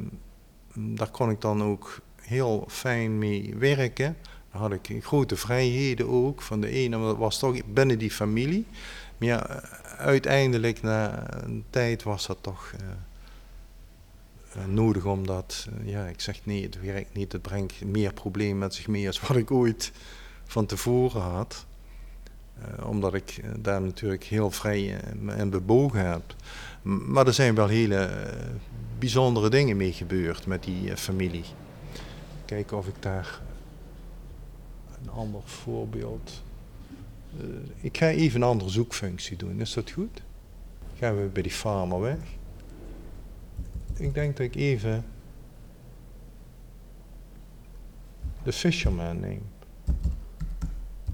Speaker 2: daar kon ik dan ook heel fijn mee werken. Daar had ik grote vrijheden ook. Van de ene, maar dat was toch binnen die familie. Maar ja, uiteindelijk na een tijd was dat toch nodig omdat, uh, ja, ik zeg nee, het werkt niet, het brengt meer problemen met zich mee als wat ik ooit van tevoren had. Uh, omdat ik daar natuurlijk heel vrij en bebogen heb. Maar er zijn wel hele bijzondere dingen mee gebeurd met die familie. Kijken of ik daar een ander voorbeeld. Ik ga even een andere zoekfunctie doen, is dat goed? Gaan we bij die farmer weg? Ik denk dat ik even de fisherman neem.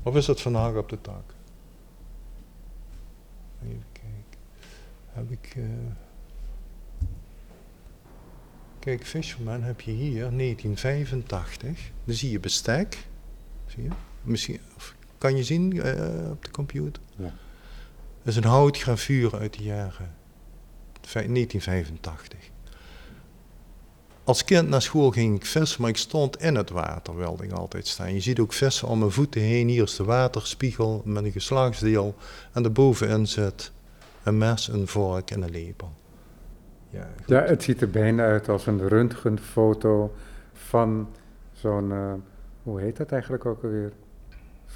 Speaker 2: Of is dat vandaag op de tak? Even kijken. Heb ik. Uh... Kijk, Fisherman heb je hier 1985. Dan zie je bestek. Zie je? Misschien, of, kan je zien uh, op de computer? Ja. Dat is een houtgravuur uit de jaren 1985. Als kind naar school ging ik vissen, maar ik stond in het water, wilde ik altijd staan. Je ziet ook vissen om mijn voeten heen. Hier is de waterspiegel met een geslachtsdeel. En daarbovenin zit een mes, een vork en een lepel.
Speaker 1: Ja, ja, het ziet er bijna uit als een röntgenfoto van zo'n, uh, hoe heet dat eigenlijk ook alweer?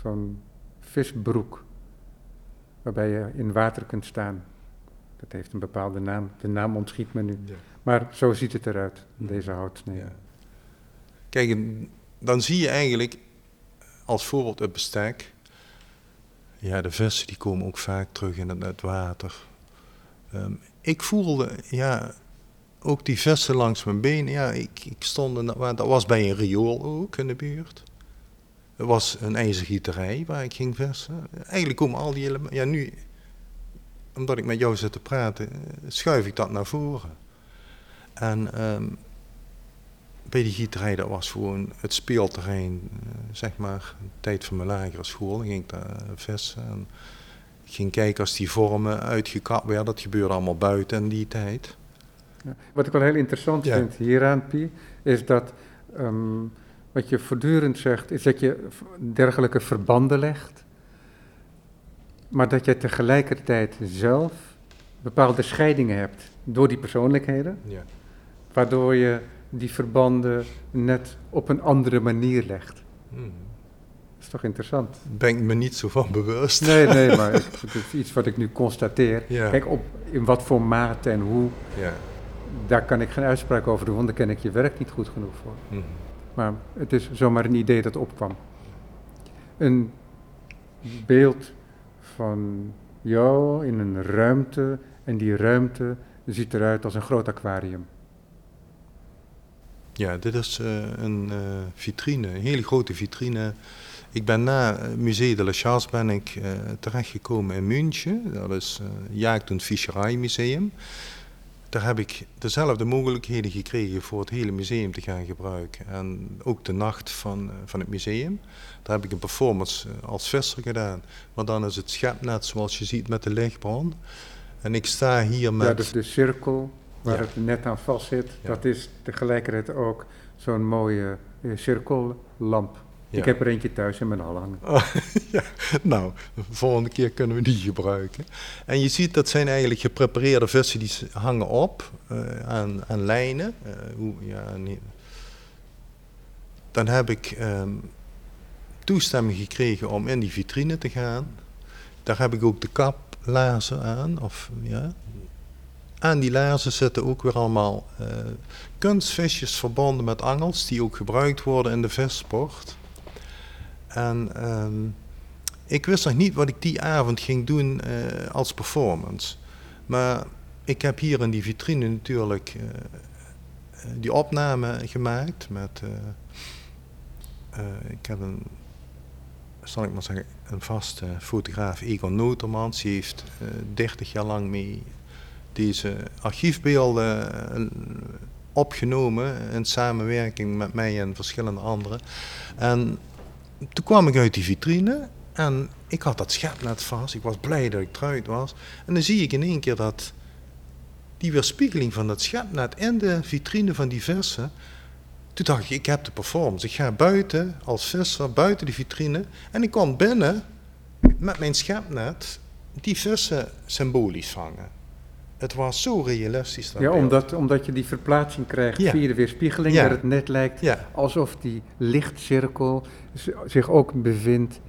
Speaker 1: Zo'n visbroek, waarbij je in water kunt staan. Dat heeft een bepaalde naam, de naam ontschiet me nu. Maar zo ziet het eruit, deze houtsnee.
Speaker 2: Kijk, dan zie je eigenlijk als voorbeeld het bestek. Ja, de vissen die komen ook vaak terug in het, het water. Um, ik voelde, ja, ook die vesten langs mijn benen. Ja, ik, ik stond, in, dat was bij een riool ook in de buurt. Er was een ijzergieterij waar ik ging vissen. Eigenlijk komen al die elementen, ja nu, omdat ik met jou zit te praten, eh, schuif ik dat naar voren. En um, bij die gieterij, dat was gewoon het speelterrein, uh, zeg maar, de tijd van mijn lagere school. Dan ging ik daar vissen. En, ik ging kijken als die vormen uitgekapt werden. Dat gebeurde allemaal buiten in die tijd.
Speaker 1: Ja, wat ik wel heel interessant vind hieraan, Pie, is dat um, wat je voortdurend zegt, is dat je dergelijke verbanden legt, maar dat je tegelijkertijd zelf bepaalde scheidingen hebt door die persoonlijkheden, ja. Waardoor je die verbanden net op een andere manier legt. Hmm is toch interessant?
Speaker 2: Ben ik me niet zo van bewust.
Speaker 1: Nee, nee, (laughs) maar het is iets wat ik nu constateer. Kijk, op, in wat voor mate en hoe, ja. daar kan ik geen uitspraak over doen, want daar ken ik je werk niet goed genoeg voor. Mhm. Maar het is zomaar een idee dat opkwam. Een beeld van jou in een ruimte en die ruimte ziet eruit als een groot aquarium.
Speaker 2: Ja, dit is uh, een uh, vitrine, een hele grote vitrine ik ben na Musée de la Chasse ben ik terechtgekomen in München. Dat is Jagd- en Fischereimuseum. Daar heb ik dezelfde mogelijkheden gekregen voor het hele museum te gaan gebruiken. En ook de nacht van, van het museum. Daar heb ik een performance als visser gedaan. Maar dan is het schepnet zoals je ziet met de lichtbron. En ik sta hier met...
Speaker 1: Ja, dus de cirkel waar het net aan vast zit, dat is tegelijkertijd ook zo'n mooie cirkellamp. Ik heb er eentje thuis in mijn hal hangen. Oh, (laughs)
Speaker 2: ja, nou, de volgende keer kunnen we die gebruiken. En je ziet dat zijn eigenlijk geprepareerde vissen die hangen op uh, aan, aan, lijnen. Uh, hoe, ja, nee. Dan heb ik um, toestemming gekregen om in die vitrine te gaan. Daar heb ik ook de kaplaarzen aan. Of, ja. Aan die laarzen zitten ook weer allemaal uh, kunstvisjes verbonden met angels, die ook gebruikt worden in de vissport. En um, ik wist nog niet wat ik die avond ging doen uh, als performance. Maar ik heb hier in die vitrine natuurlijk uh, die opname gemaakt met. Uh, ik heb een, zal ik maar zeggen, een vaste fotograaf, Egon Notermans. Die heeft 30 jaar lang mee deze archiefbeelden opgenomen in samenwerking met mij en verschillende anderen. En toen kwam ik uit die vitrine en ik had dat schepnet vast. Ik was blij dat ik eruit was. En dan zie ik in één keer dat die weerspiegeling van dat schepnet in de vitrine van die vissen. Toen dacht ik, ik heb de performance. Ik ga buiten als visser, buiten die vitrine. En ik kwam binnen met mijn schepnet die vissen symbolisch vangen. Het was zo realistisch. Dat
Speaker 1: Ja,
Speaker 2: beeld.
Speaker 1: omdat, omdat je die verplaatsing krijgt
Speaker 2: Ja.
Speaker 1: via de weerspiegeling,
Speaker 2: Ja.
Speaker 1: dat het net lijkt
Speaker 2: Ja,
Speaker 1: alsof die lichtcirkel zich ook bevindt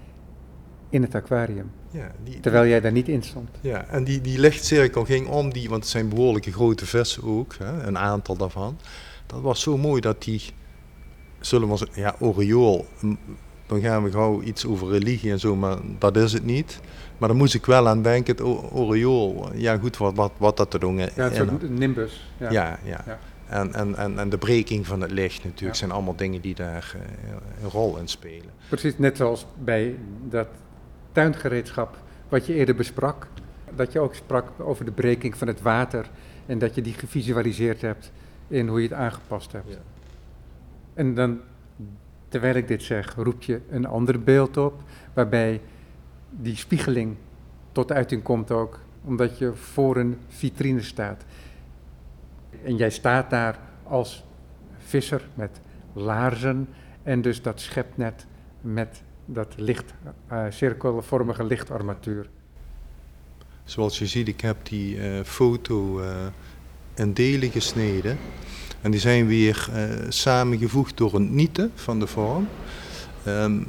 Speaker 1: in het aquarium.
Speaker 2: ja, die,
Speaker 1: Terwijl jij daar niet in stond.
Speaker 2: ja, en die, die lichtcirkel ging om die, want het zijn behoorlijke grote vissen ook, hè, een aantal daarvan. Dat was zo mooi dat die, zullen we zeggen, ja, oriool. Dan gaan we gauw iets over religie en zo, maar dat is het niet. Maar dan moest ik wel aan denken, het o- oriool. Ja, goed, wat, wat, wat dat te doen
Speaker 1: Ja, het soort nimbus. Ja.
Speaker 2: Ja, ja.
Speaker 1: Ja.
Speaker 2: En, en, en, en de breking van het licht natuurlijk
Speaker 1: Ja.
Speaker 2: zijn allemaal dingen die daar eh, een rol in spelen.
Speaker 1: Precies net zoals bij dat tuingereedschap wat je eerder besprak. Dat je ook sprak over de breking van het water en dat je die gevisualiseerd hebt in hoe je het aangepast hebt.
Speaker 2: Ja.
Speaker 1: En dan, terwijl ik dit zeg, roep je een ander beeld op, waarbij die spiegeling tot uiting komt ook, omdat je voor een vitrine staat. En jij staat daar als visser met laarzen en dus dat schepnet met dat licht, eh, cirkelvormige lichtarmatuur.
Speaker 2: Zoals je ziet, ik heb die eh, foto eh, in delen gesneden. En die zijn weer samengevoegd door een nieten van de vorm. Ehm,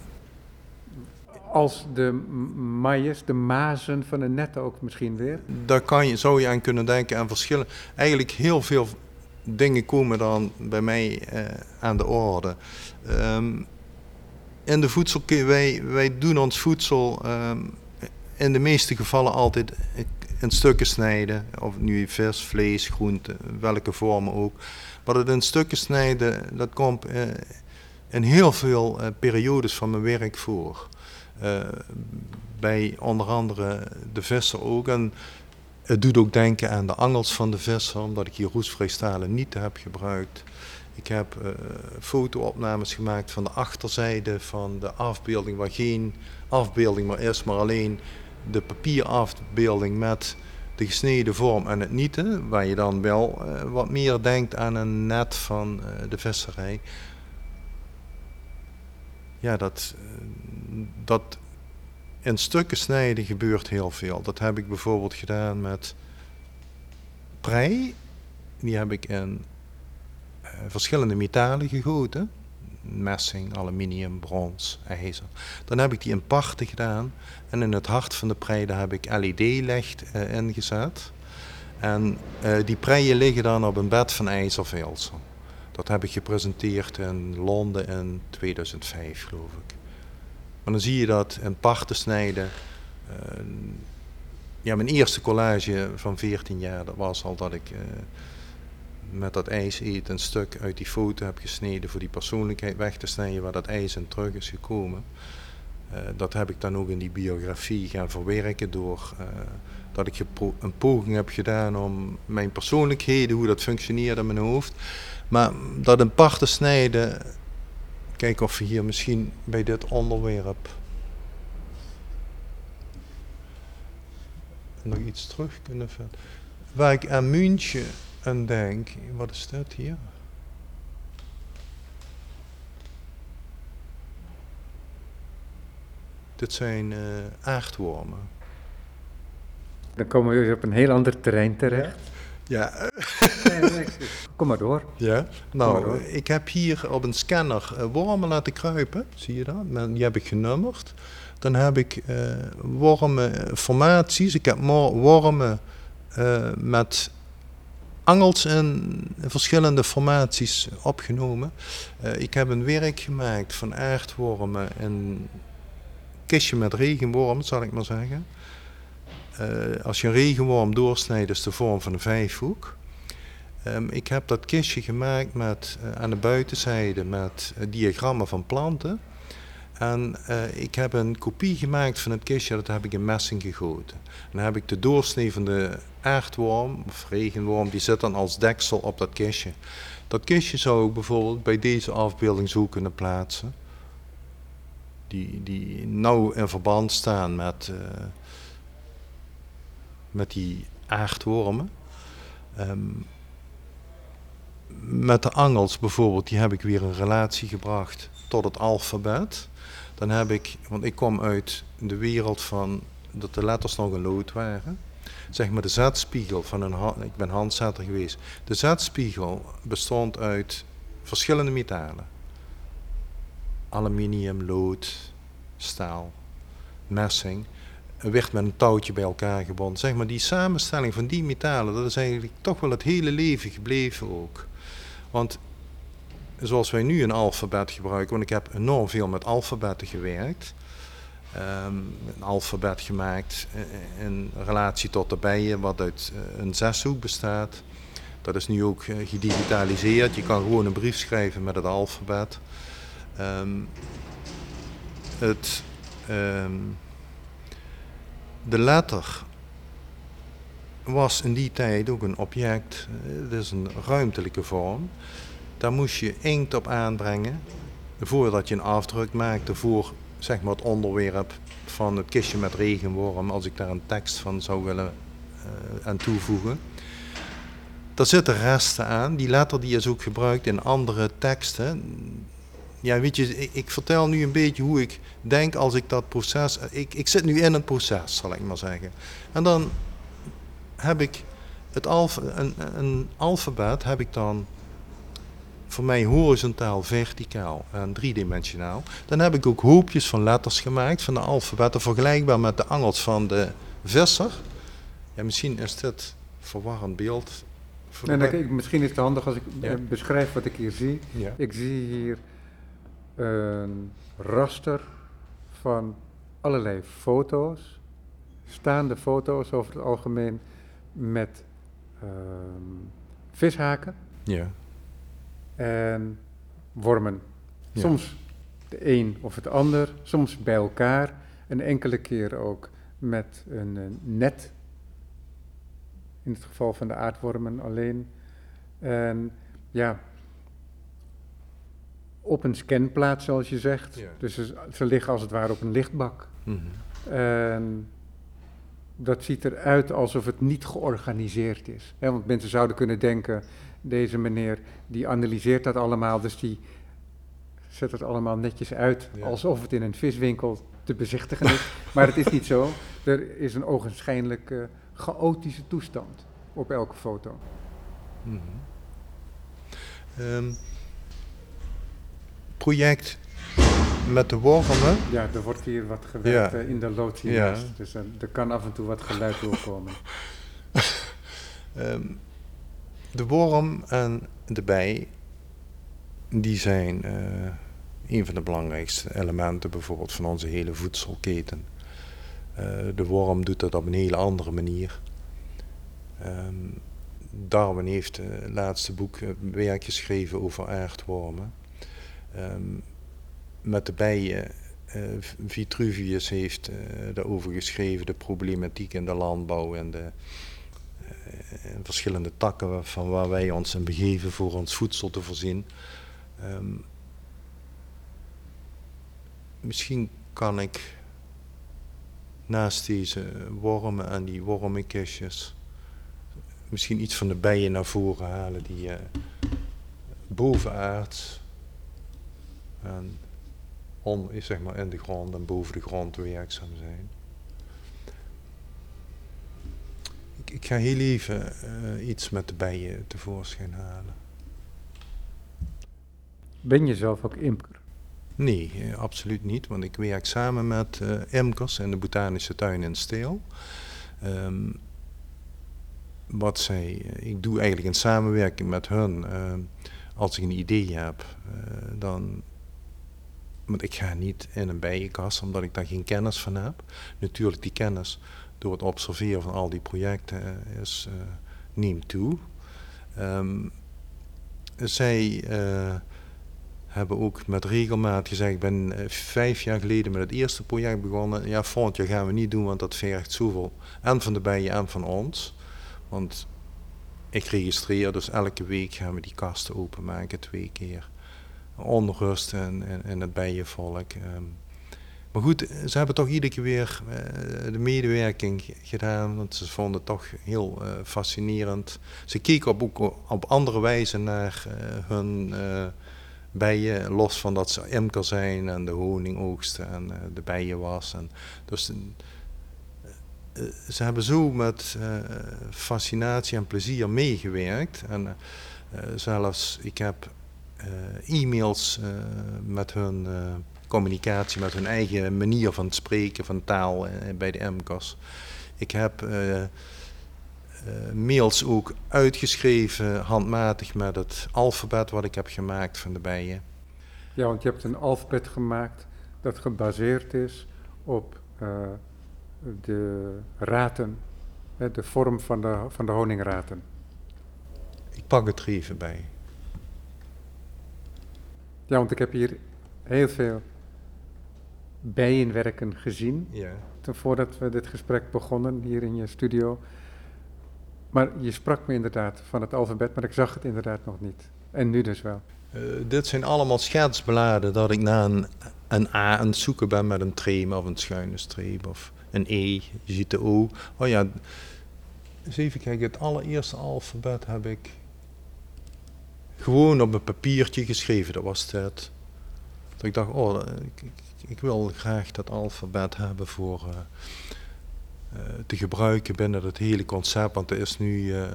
Speaker 1: Als de m- maïs, de mazen van een net ook misschien weer.
Speaker 2: daar kan je, zou je aan kunnen denken aan verschillen. Eigenlijk heel veel dingen komen dan bij mij eh, aan de orde. Ehm, in de voedsel, wij, wij doen ons voedsel ehm, in de meeste gevallen altijd in stukken snijden. Of het nu vis, vlees, groente, welke vormen ook. Maar dat in stukken snijden, dat komt eh, in heel veel eh, periodes van mijn werk voor. Eh, bij onder andere de visser ook. En het doet ook denken aan de angels van de visser, omdat ik hier roestvrij stalen niet heb gebruikt. Ik heb eh fotoopnames gemaakt van de achterzijde van de afbeelding, waar geen afbeelding meer is, maar alleen de papierafbeelding met de gesneden vorm en het nieten, waar je dan wel eh, wat meer denkt aan een net van de visserij. Ja, dat, dat in stukken snijden gebeurt heel veel. Dat heb ik bijvoorbeeld gedaan met prei. Die heb ik in eh, verschillende metalen gegoten. Messing, aluminium, brons, ijzer. Dan heb ik die in parten gedaan. En in het hart van de prei daar heb ik LED-licht eh, ingezet. En eh, die preien liggen dan op een bed van ijzervelsen. Dat heb ik gepresenteerd in Londen in 2005, geloof ik. Maar dan zie je dat in parten snijden. Eh, ja, mijn eerste collage van 14 jaar, dat was al dat ik eh, met dat ijs eet een stuk uit die foto heb gesneden voor die persoonlijkheid weg te snijden waar dat ijs in terug is gekomen. Eh, dat heb ik dan ook in die biografie gaan verwerken door dat ik een poging heb gedaan om mijn persoonlijkheden, hoe dat functioneerde in mijn hoofd. Maar dat in parten snijden, kijken of we hier misschien bij dit onderwerp nog iets terug kunnen vinden. Waar ik aan München aan denk, wat is dat hier? Dit zijn eh, aardwormen.
Speaker 1: Dan komen we weer op een heel ander terrein terecht.
Speaker 2: Ja,
Speaker 1: Nee, nee, Kom maar door.
Speaker 2: ja. nou,
Speaker 1: door.
Speaker 2: ik heb hier op een scanner eh, wormen laten kruipen, zie je dat? Die heb ik genummerd. Dan heb ik eh wormenformaties. Ik heb wormen met angels in verschillende formaties opgenomen. Ik heb een werk gemaakt van aardwormen en kistje met regenworm, zal ik maar zeggen. Eh, als je een regenworm doorsnijdt, is de vorm van een vijfhoek. Ehm, ik heb dat kistje gemaakt met, eh, aan de buitenzijde met eh, diagrammen van planten. En ik heb een kopie gemaakt van het kistje, dat heb ik in messing gegoten. En dan heb ik de doorsnee van de aardworm of regenworm, die zit dan als deksel op dat kistje. Dat kistje zou ik bijvoorbeeld bij deze afbeelding zo kunnen plaatsen. Die, die nauw in verband staan met, met die aardwormen. Ehm, met de angels bijvoorbeeld, die heb ik weer een relatie gebracht tot het alfabet. Dan heb ik, want ik kom uit de wereld van dat de letters nog een lood waren. Zeg maar de zetspiegel van een ik ben handzetter geweest. De zetspiegel bestond uit verschillende metalen. Aluminium, lood, staal, messing. Werd met een touwtje bij elkaar gebonden. Zeg maar die samenstelling van die metalen, dat is eigenlijk toch wel het hele leven gebleven ook. Want zoals wij nu een alfabet gebruiken, want ik heb enorm veel met alfabetten gewerkt. Um, een alfabet gemaakt in relatie tot de bijen, wat uit eh, een zeshoek bestaat. Dat is nu ook eh, gedigitaliseerd. Je kan gewoon een brief schrijven met het alfabet. Um, het, um, de letter was in die tijd ook een object. Eh, het is een ruimtelijke vorm. Daar moest je inkt op aanbrengen voordat je een afdruk maakte voor zeg maar, het onderwerp van het kistje met regenworm, als ik daar een tekst van zou willen uh, aan toevoegen. Daar zitten resten aan. Die letter die is ook gebruikt in andere teksten. Ja, weet je, ik, ik, vertel nu een beetje hoe ik denk als ik dat proces. Ik, ik zit nu in een proces, zal ik maar zeggen. En dan heb ik het alf, een, een alfabet heb ik dan voor mij horizontaal, verticaal en driedimensionaal. Dan heb ik ook hoopjes van letters gemaakt van de alfabetten, vergelijkbaar met de angels van de visser. Ja, misschien is dit verwarrend beeld.
Speaker 1: Nee, nee, misschien is het handig als ik eh, beschrijf wat ik hier zie. Ja. Ik zie hier een raster van allerlei foto's, staande foto's over het algemeen met uh, vishaken.
Speaker 2: Ja
Speaker 1: en wormen. Soms de een of het ander, soms bij elkaar en enkele keer ook met een, net. In het geval van de aardwormen alleen. En ja, op een scanplaat zoals je zegt. Dus ze, liggen als het ware op een lichtbak. Mhm. En dat ziet eruit alsof het niet georganiseerd is. want mensen zouden kunnen denken, deze meneer die analyseert dat allemaal, dus die zet het allemaal netjes uit, alsof het in een viswinkel te bezichtigen is. (laughs) maar het is niet zo. Er is een ogenschijnlijk uh, chaotische toestand op elke foto. Mm
Speaker 2: project met de wormen.
Speaker 1: Ja, er wordt hier wat gewerkt eh, in de loods ja. dus uh, er kan af en toe wat geluid doorkomen.
Speaker 2: um, (laughs) de worm en de bij, die zijn uh, een van de belangrijkste elementen bijvoorbeeld van onze hele voedselketen. Uh, de worm doet dat op een hele andere manier. Um, Darwin heeft het laatste boek werk geschreven over aardwormen. Um, met de bijen, uh, Vitruvius heeft uh, daarover geschreven, de problematiek in de landbouw en de in verschillende takken van waar wij ons in begeven voor ons voedsel te voorzien. Um, misschien kan ik naast deze wormen en die wormenkistjes misschien iets van de bijen naar voren halen die uh, bovenaards en on, zeg maar in de grond en boven de grond werkzaam zijn. ik ga heel even uh, iets met de bijen tevoorschijn halen.
Speaker 1: Ben je zelf ook imker?
Speaker 2: Nee, uh, absoluut niet, want ik werk samen met uh, imkers in de botanische tuin in Steel. Um, wat zij, ik doe eigenlijk in samenwerking met hun, als ik een idee heb, dan want ik ga niet in een bijenkast omdat ik daar geen kennis van heb. Natuurlijk, die kennis door het observeren van al die projecten eh, is, uh, neemt toe. Um, zij uh, hebben ook met regelmaat gezegd, ik ben vijf jaar geleden met het eerste project begonnen. Ja, volgend jaar gaan we niet doen, want dat vergt zoveel. En van de bijen en van ons. Want ik registreer, dus elke week gaan we die kasten openmaken, twee keer. Onrust in, in het bijenvolk. Um, maar goed, ze hebben toch iedere keer weer uh, de medewerking gedaan, want ze vonden het toch heel uh, fascinerend. Ze keken op, ook op andere wijze naar uh, hun bijen, los van dat ze imker zijn en de honing oogsten en de bijen was. En dus ze hebben zo met fascinatie en plezier meegewerkt. En zelfs, ik heb e-mails met hun communicatie, met hun eigen manier van spreken, van taal bij de MCAS. Ik heb mails ook uitgeschreven, handmatig met het alfabet wat ik heb gemaakt van de bijen.
Speaker 1: Ja, want je hebt een alfabet gemaakt dat gebaseerd is op uh, de raten, de vorm van de, van de honingraten.
Speaker 2: Ik pak het er even bij.
Speaker 1: Ja, want ik heb hier heel veel bijenwerken gezien.
Speaker 2: Ja.
Speaker 1: Voordat we dit gesprek begonnen hier in je studio. Maar je sprak me inderdaad van het alfabet, maar ik zag het inderdaad nog niet. En nu dus wel.
Speaker 2: Uh, dit zijn allemaal schetsbladen dat ik naar een, een A aan het zoeken ben met een treme of een schuine streep of een E. Je ziet de O. Oh ja, eens even kijken. Het allereerste alfabet heb ik gewoon op een papiertje geschreven. Dat was het. Dat ik dacht, oh, ik, wil graag dat alfabet hebben voor... Uh, eh, te gebruiken binnen het hele concept. Want er is nu, eh,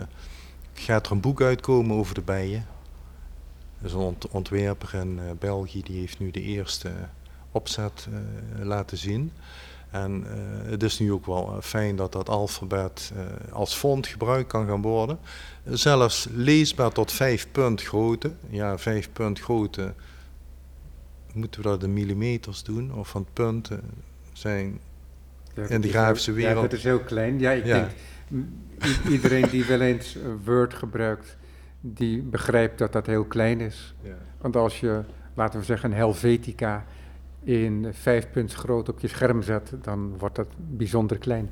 Speaker 2: gaat er een boek uitkomen over de bijen. Er is een ontwerper in eh, België die heeft nu de eerste opzet laten zien. En het is nu ook wel fijn dat dat alfabet als font gebruikt kan gaan worden. Zelfs leesbaar tot 5 punt grootte. Ja, 5 punt grootte. Moeten we dat in millimeters doen? Of van punten zijn in die grafische wereld. Ja,
Speaker 1: dat is heel klein. Ja, ik denk, iedereen die wel eens Word gebruikt, die begrijpt dat dat heel klein is. Ja. Want als je, laten we zeggen, een Helvetica in vijf punt groot op je scherm zet, dan wordt dat bijzonder klein.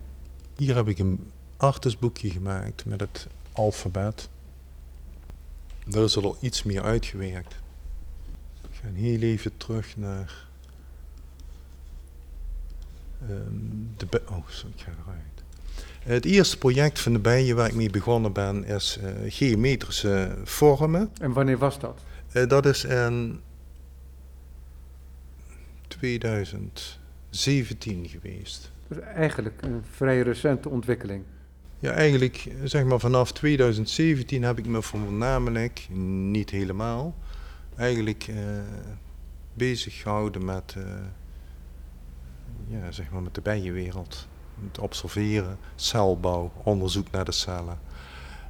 Speaker 2: Hier heb ik een artistboekje gemaakt met het alfabet. Daar is er al iets meer uitgewerkt. Ik ga heel even terug naar Ehm, de oh, sorry, ik ga eruit. Het eerste project van de bijen waar ik mee begonnen ben is uh, geometrische vormen.
Speaker 1: En wanneer was dat?
Speaker 2: Uh, dat is in 2017 geweest.
Speaker 1: Is eigenlijk een vrij recente ontwikkeling.
Speaker 2: Ja, eigenlijk zeg maar vanaf 2017 heb ik me voornamelijk, niet helemaal, eigenlijk uh, bezig gehouden met ja, zeg maar met de bijenwereld. Het observeren, celbouw, onderzoek naar de cellen.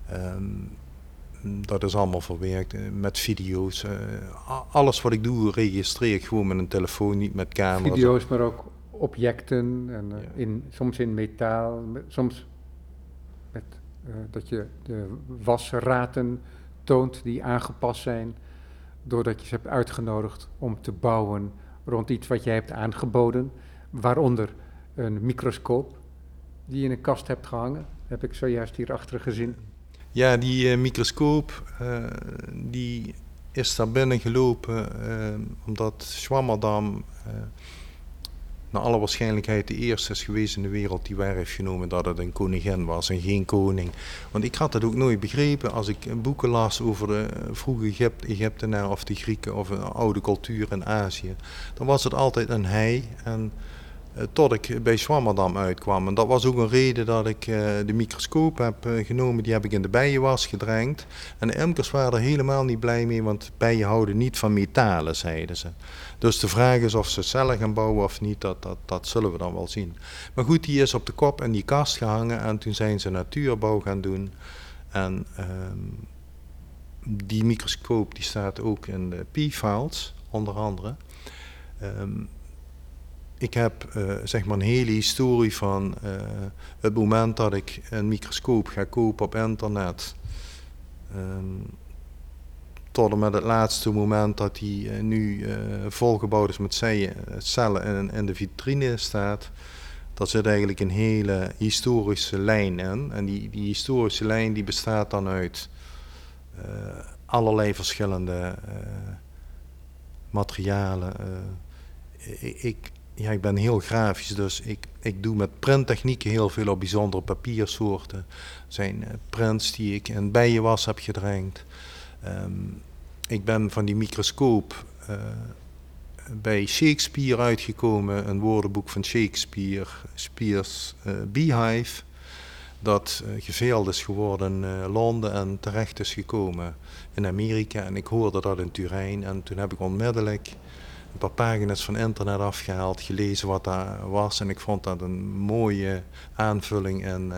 Speaker 2: Ehm, dat is allemaal verwerkt eh, met video's. Uh, alles wat ik doe registreer ik gewoon met een telefoon, niet met camera's.
Speaker 1: Video's, maar ook objecten, en, uh, in, soms in metaal, soms met, dat je de wasraten toont die aangepast zijn, doordat je ze hebt uitgenodigd om te bouwen rond iets wat jij hebt aangeboden waaronder een microscoop die je in een kast hebt gehangen. Heb ik zojuist hierachter gezien.
Speaker 2: Ja, die uh, microscoop uh, die is daar binnen gelopen uh, omdat Schwammerdam naar alle waarschijnlijkheid de eerste is geweest in de wereld die waar heeft genomen dat het een koningin was en geen koning. Want ik had dat ook nooit begrepen als ik boeken las over de vroege Egyptenaren of de Grieken of oude cultuur in Azië. Dan was het altijd een hij en eh, tot ik bij Swammerdam uitkwam. En dat was ook een reden dat ik uh, de microscoop heb uh, genomen. Die heb ik in de bijenwas gedrenkt. En de imkers waren er helemaal niet blij mee, want bijen houden niet van metalen, zeiden ze. Dus de vraag is of ze cellen gaan bouwen of niet, dat, dat, dat zullen we dan wel zien. Maar goed, die is op de kop en die kast gehangen en toen zijn ze natuurbouw gaan doen. En ehm, die microscoop die staat ook in de P-files, onder andere. Um, ik heb uh, zeg maar een hele historie van uh, het moment dat ik een microscoop ga kopen op internet. Um, tot en met het laatste moment dat die uh, nu volgebouwd is met cellen en in de vitrine staat. Dat zit eigenlijk een hele historische lijn in. En die, die historische lijn die bestaat dan uit allerlei verschillende materialen. ik, ja, ik ben heel grafisch, dus ik, ik doe met printtechnieken heel veel op bijzondere papiersoorten. Er zijn uh, prints die ik in bijenwas heb gedrenkt. Um, ik ben van die microscoop uh, bij Shakespeare uitgekomen, een woordenboek van Shakespeare, Spears uh, Beehive, dat geveeld is geworden in Londen en terecht is gekomen in Amerika. En ik hoorde dat in Turijn en toen heb ik onmiddellijk een paar pagina's van internet afgehaald, gelezen wat daar was. En ik vond dat een mooie aanvulling in,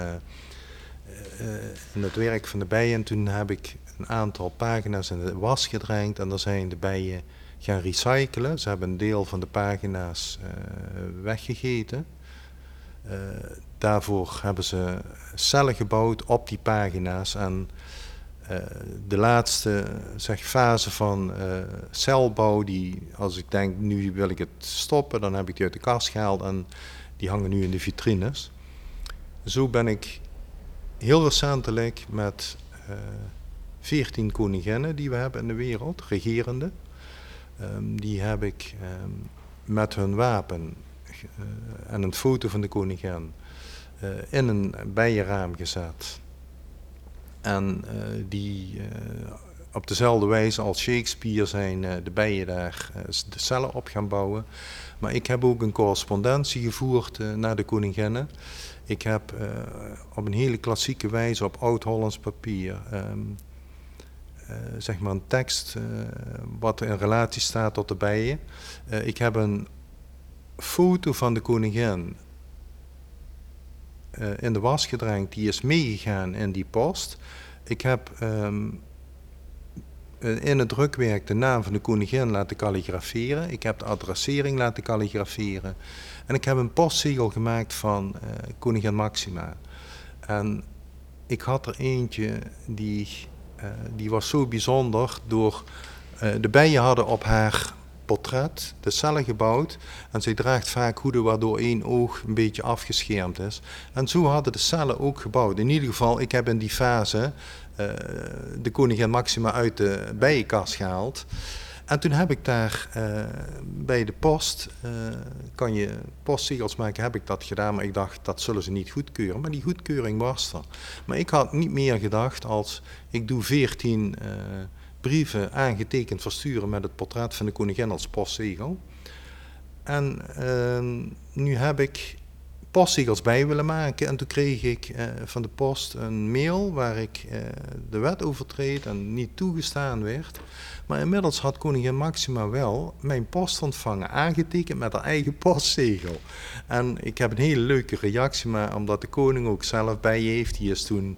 Speaker 2: in het werk van de bijen. En toen heb ik een aantal pagina's in de was gedrenkt en daar zijn de bijen gaan recyclen. Ze hebben een deel van de pagina's uh, weggegeten. Daarvoor hebben ze cellen gebouwd op die pagina's. En de laatste zeg, fase van celbouw, die als ik denk nu wil ik het stoppen, dan heb ik die uit de kast gehaald en die hangen nu in de vitrines. Zo ben ik heel recentelijk met 14 koninginnen die we hebben in de wereld, regerende. Um, die heb ik um, met hun wapen uh, en een foto van de koningin uh, in een bijenraam gezet. En uh, die op dezelfde wijze als Shakespeare zijn de bijen daar de cellen op gaan bouwen. Maar ik heb ook een correspondentie gevoerd naar de koninginnen. Ik heb op een hele klassieke wijze op oud-Hollands papier uh, zeg maar een tekst uh, wat in relatie staat tot de bijen. Ik heb een foto van de koningin in de was gedrenkt, die is meegegaan in die post. Ik heb um, in het drukwerk de naam van de koningin laten kalligraferen. Ik heb de adressering laten kalligraferen. En ik heb een postzegel gemaakt van koningin Maxima. En ik had er eentje die die was zo bijzonder door de bijen hadden op haar portret de cellen gebouwd en zij draagt vaak hoeden waardoor één oog een beetje afgeschermd is. En zo hadden de cellen ook gebouwd. In ieder geval, ik heb in die fase uh, de koningin Maxima uit de bijenkast gehaald. En toen heb ik daar uh, bij de post, uh, kan je postzegels maken, heb ik dat gedaan. Maar ik dacht, dat zullen ze niet goedkeuren. Maar die goedkeuring was er. Maar ik had niet meer gedacht als, ik doe veertien uh, brieven aangetekend versturen met het portret van de koningin als postzegel. En nu heb ik postzegels bij willen maken. En toen kreeg ik uh, van de post een mail waar ik uh, de wet overtreed en niet toegestaan werd. Maar inmiddels had koningin Maxima wel mijn post ontvangen, aangetekend met haar eigen (laughs) postzegel. En ik heb een hele leuke reactie, maar omdat de koning ook zelf bij heeft, die is toen,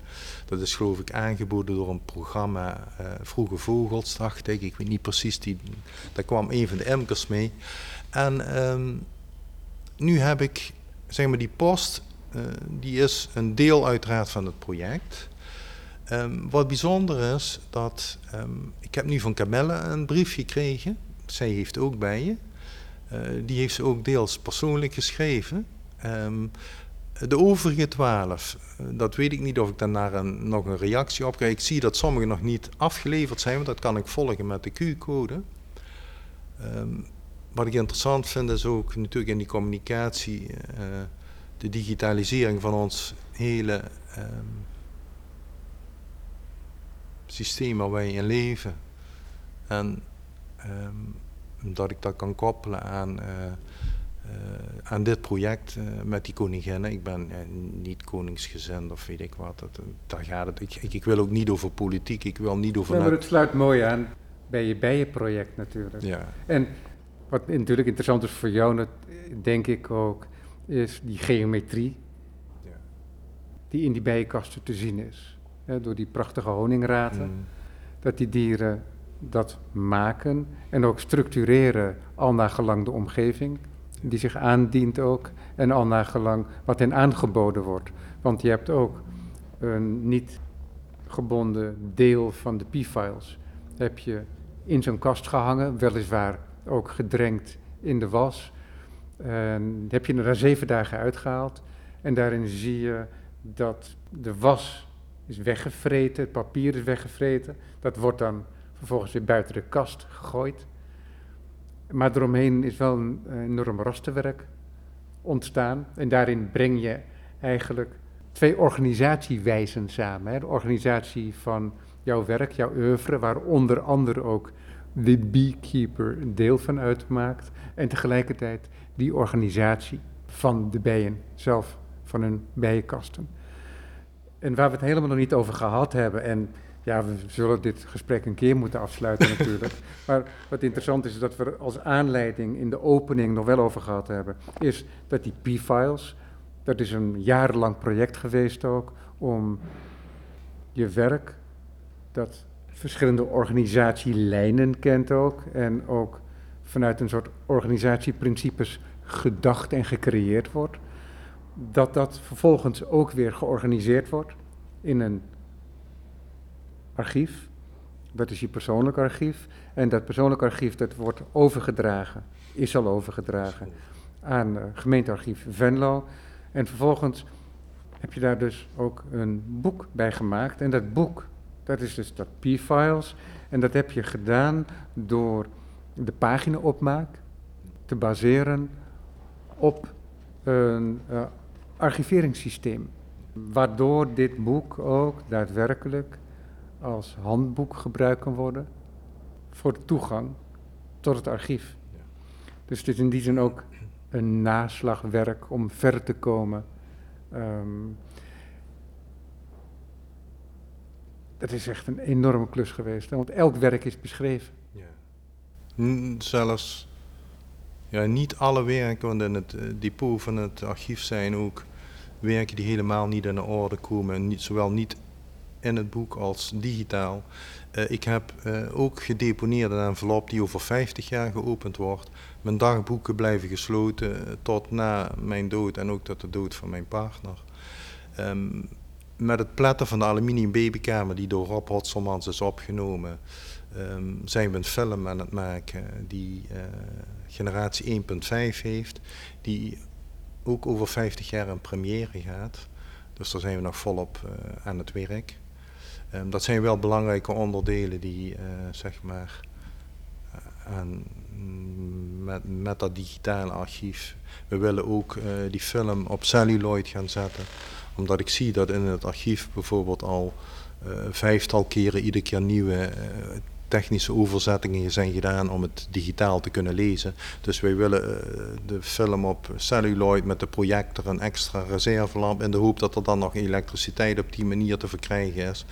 Speaker 2: dat is geloof ik aangeboden door een programma, uh, Vroege Vogels, dacht ik, ik weet niet precies, die, daar kwam een van de imkers mee. En um, nu heb ik zeg maar die post, uh, die is een deel uiteraard van het project. Um, wat bijzonder is, dat um, ik heb nu van Camille een brief gekregen. Zij heeft ook bij je. Uh, die heeft ze ook deels persoonlijk geschreven. Um, de overige twaalf, dat weet ik niet of ik daarna een, nog een reactie op krijg. Ik zie dat sommige nog niet afgeleverd zijn, want dat kan ik volgen met de Q-code. wat ik interessant vind is ook natuurlijk in die communicatie uh, de digitalisering van ons hele systeem waar wij in leven. En um, dat ik dat kan koppelen aan, uh, aan dit project uh, met die koninginnen. Ik ben niet koningsgezind of weet ik wat. Dat, daar gaat het. Ik, ik, ik, wil ook niet over politiek. Ik wil niet over.
Speaker 1: Ja, maar het sluit mooi aan bij je bijenproject natuurlijk.
Speaker 2: Ja.
Speaker 1: En wat natuurlijk interessant is voor jou, denk ik ook, is die geometrie ja. die in die bijenkasten te zien is door die prachtige honingraten, mm. dat die dieren dat maken en ook structureren al naar gelang de omgeving die zich aandient ook en al naar gelang wat hen aangeboden wordt. Want je hebt ook een niet gebonden deel van de P-files heb je in zo'n kast gehangen, weliswaar ook gedrenkt in de was. En heb je er na zeven dagen uitgehaald en daarin zie je dat de was is weggevreten, het papier is weggevreten. Dat wordt dan vervolgens weer buiten de kast gegooid. Maar eromheen is wel een enorm rasterwerk ontstaan. En daarin breng je eigenlijk twee organisatiewijzen samen. Hè. De organisatie van jouw werk, jouw oeuvre, waar onder andere ook de beekeeper een deel van uitmaakt en tegelijkertijd die organisatie van de bijen zelf, van hun bijenkasten. En waar we het helemaal nog niet over gehad hebben, en ja, we zullen dit gesprek een keer moeten afsluiten (laughs) natuurlijk. maar wat interessant is, dat we er als aanleiding in de opening nog wel over gehad hebben, is dat die P-files, dat is een jarenlang project geweest ook, om je werk, dat verschillende organisatielijnen kent ook, en ook vanuit een soort organisatieprincipes gedacht en gecreëerd wordt, dat dat vervolgens ook weer georganiseerd wordt in een archief. Dat is je persoonlijk archief. En dat persoonlijk archief dat wordt overgedragen, is al overgedragen aan uh, gemeentearchief Venlo. En vervolgens heb je daar dus ook een boek bij gemaakt. En dat boek, dat is dus dat P-files. En dat heb je gedaan door de paginaopmaak te baseren op een uh, archiveringssysteem. Waardoor dit boek ook daadwerkelijk als handboek gebruikt kan worden voor de toegang tot het archief. Dus het is in die zin ook een naslagwerk om verder te komen. Um, dat is echt een enorme klus geweest, want elk werk is beschreven.
Speaker 2: Ja. Zelfs ja, niet alle werken, want in het eh, depot van het archief zijn ook werken die helemaal niet in de orde komen, niet, zowel niet in het boek als digitaal. Uh, ik heb uh, ook gedeponeerd een envelop die over 50 jaar geopend wordt. Mijn dagboeken blijven gesloten tot na mijn dood en ook tot de dood van mijn partner. Um, met het pletten van de aluminium babykamer die door Rob Hotselmans is opgenomen, um, zijn we een film aan het maken die generatie 1.5 heeft, die ook over 50 jaar een première gaat. Dus daar zijn we nog volop aan het werk. Um, dat zijn wel belangrijke onderdelen die, uh, zeg maar, aan, met, met dat digitale archief. We willen ook die film op celluloid gaan zetten omdat ik zie dat in het archief bijvoorbeeld al vijftal keren iedere keer nieuwe technische overzettingen zijn gedaan om het digitaal te kunnen lezen. Dus wij willen uh, de film op celluloid met de projector een extra reservelamp in de hoop dat er dan nog elektriciteit op die manier te verkrijgen is.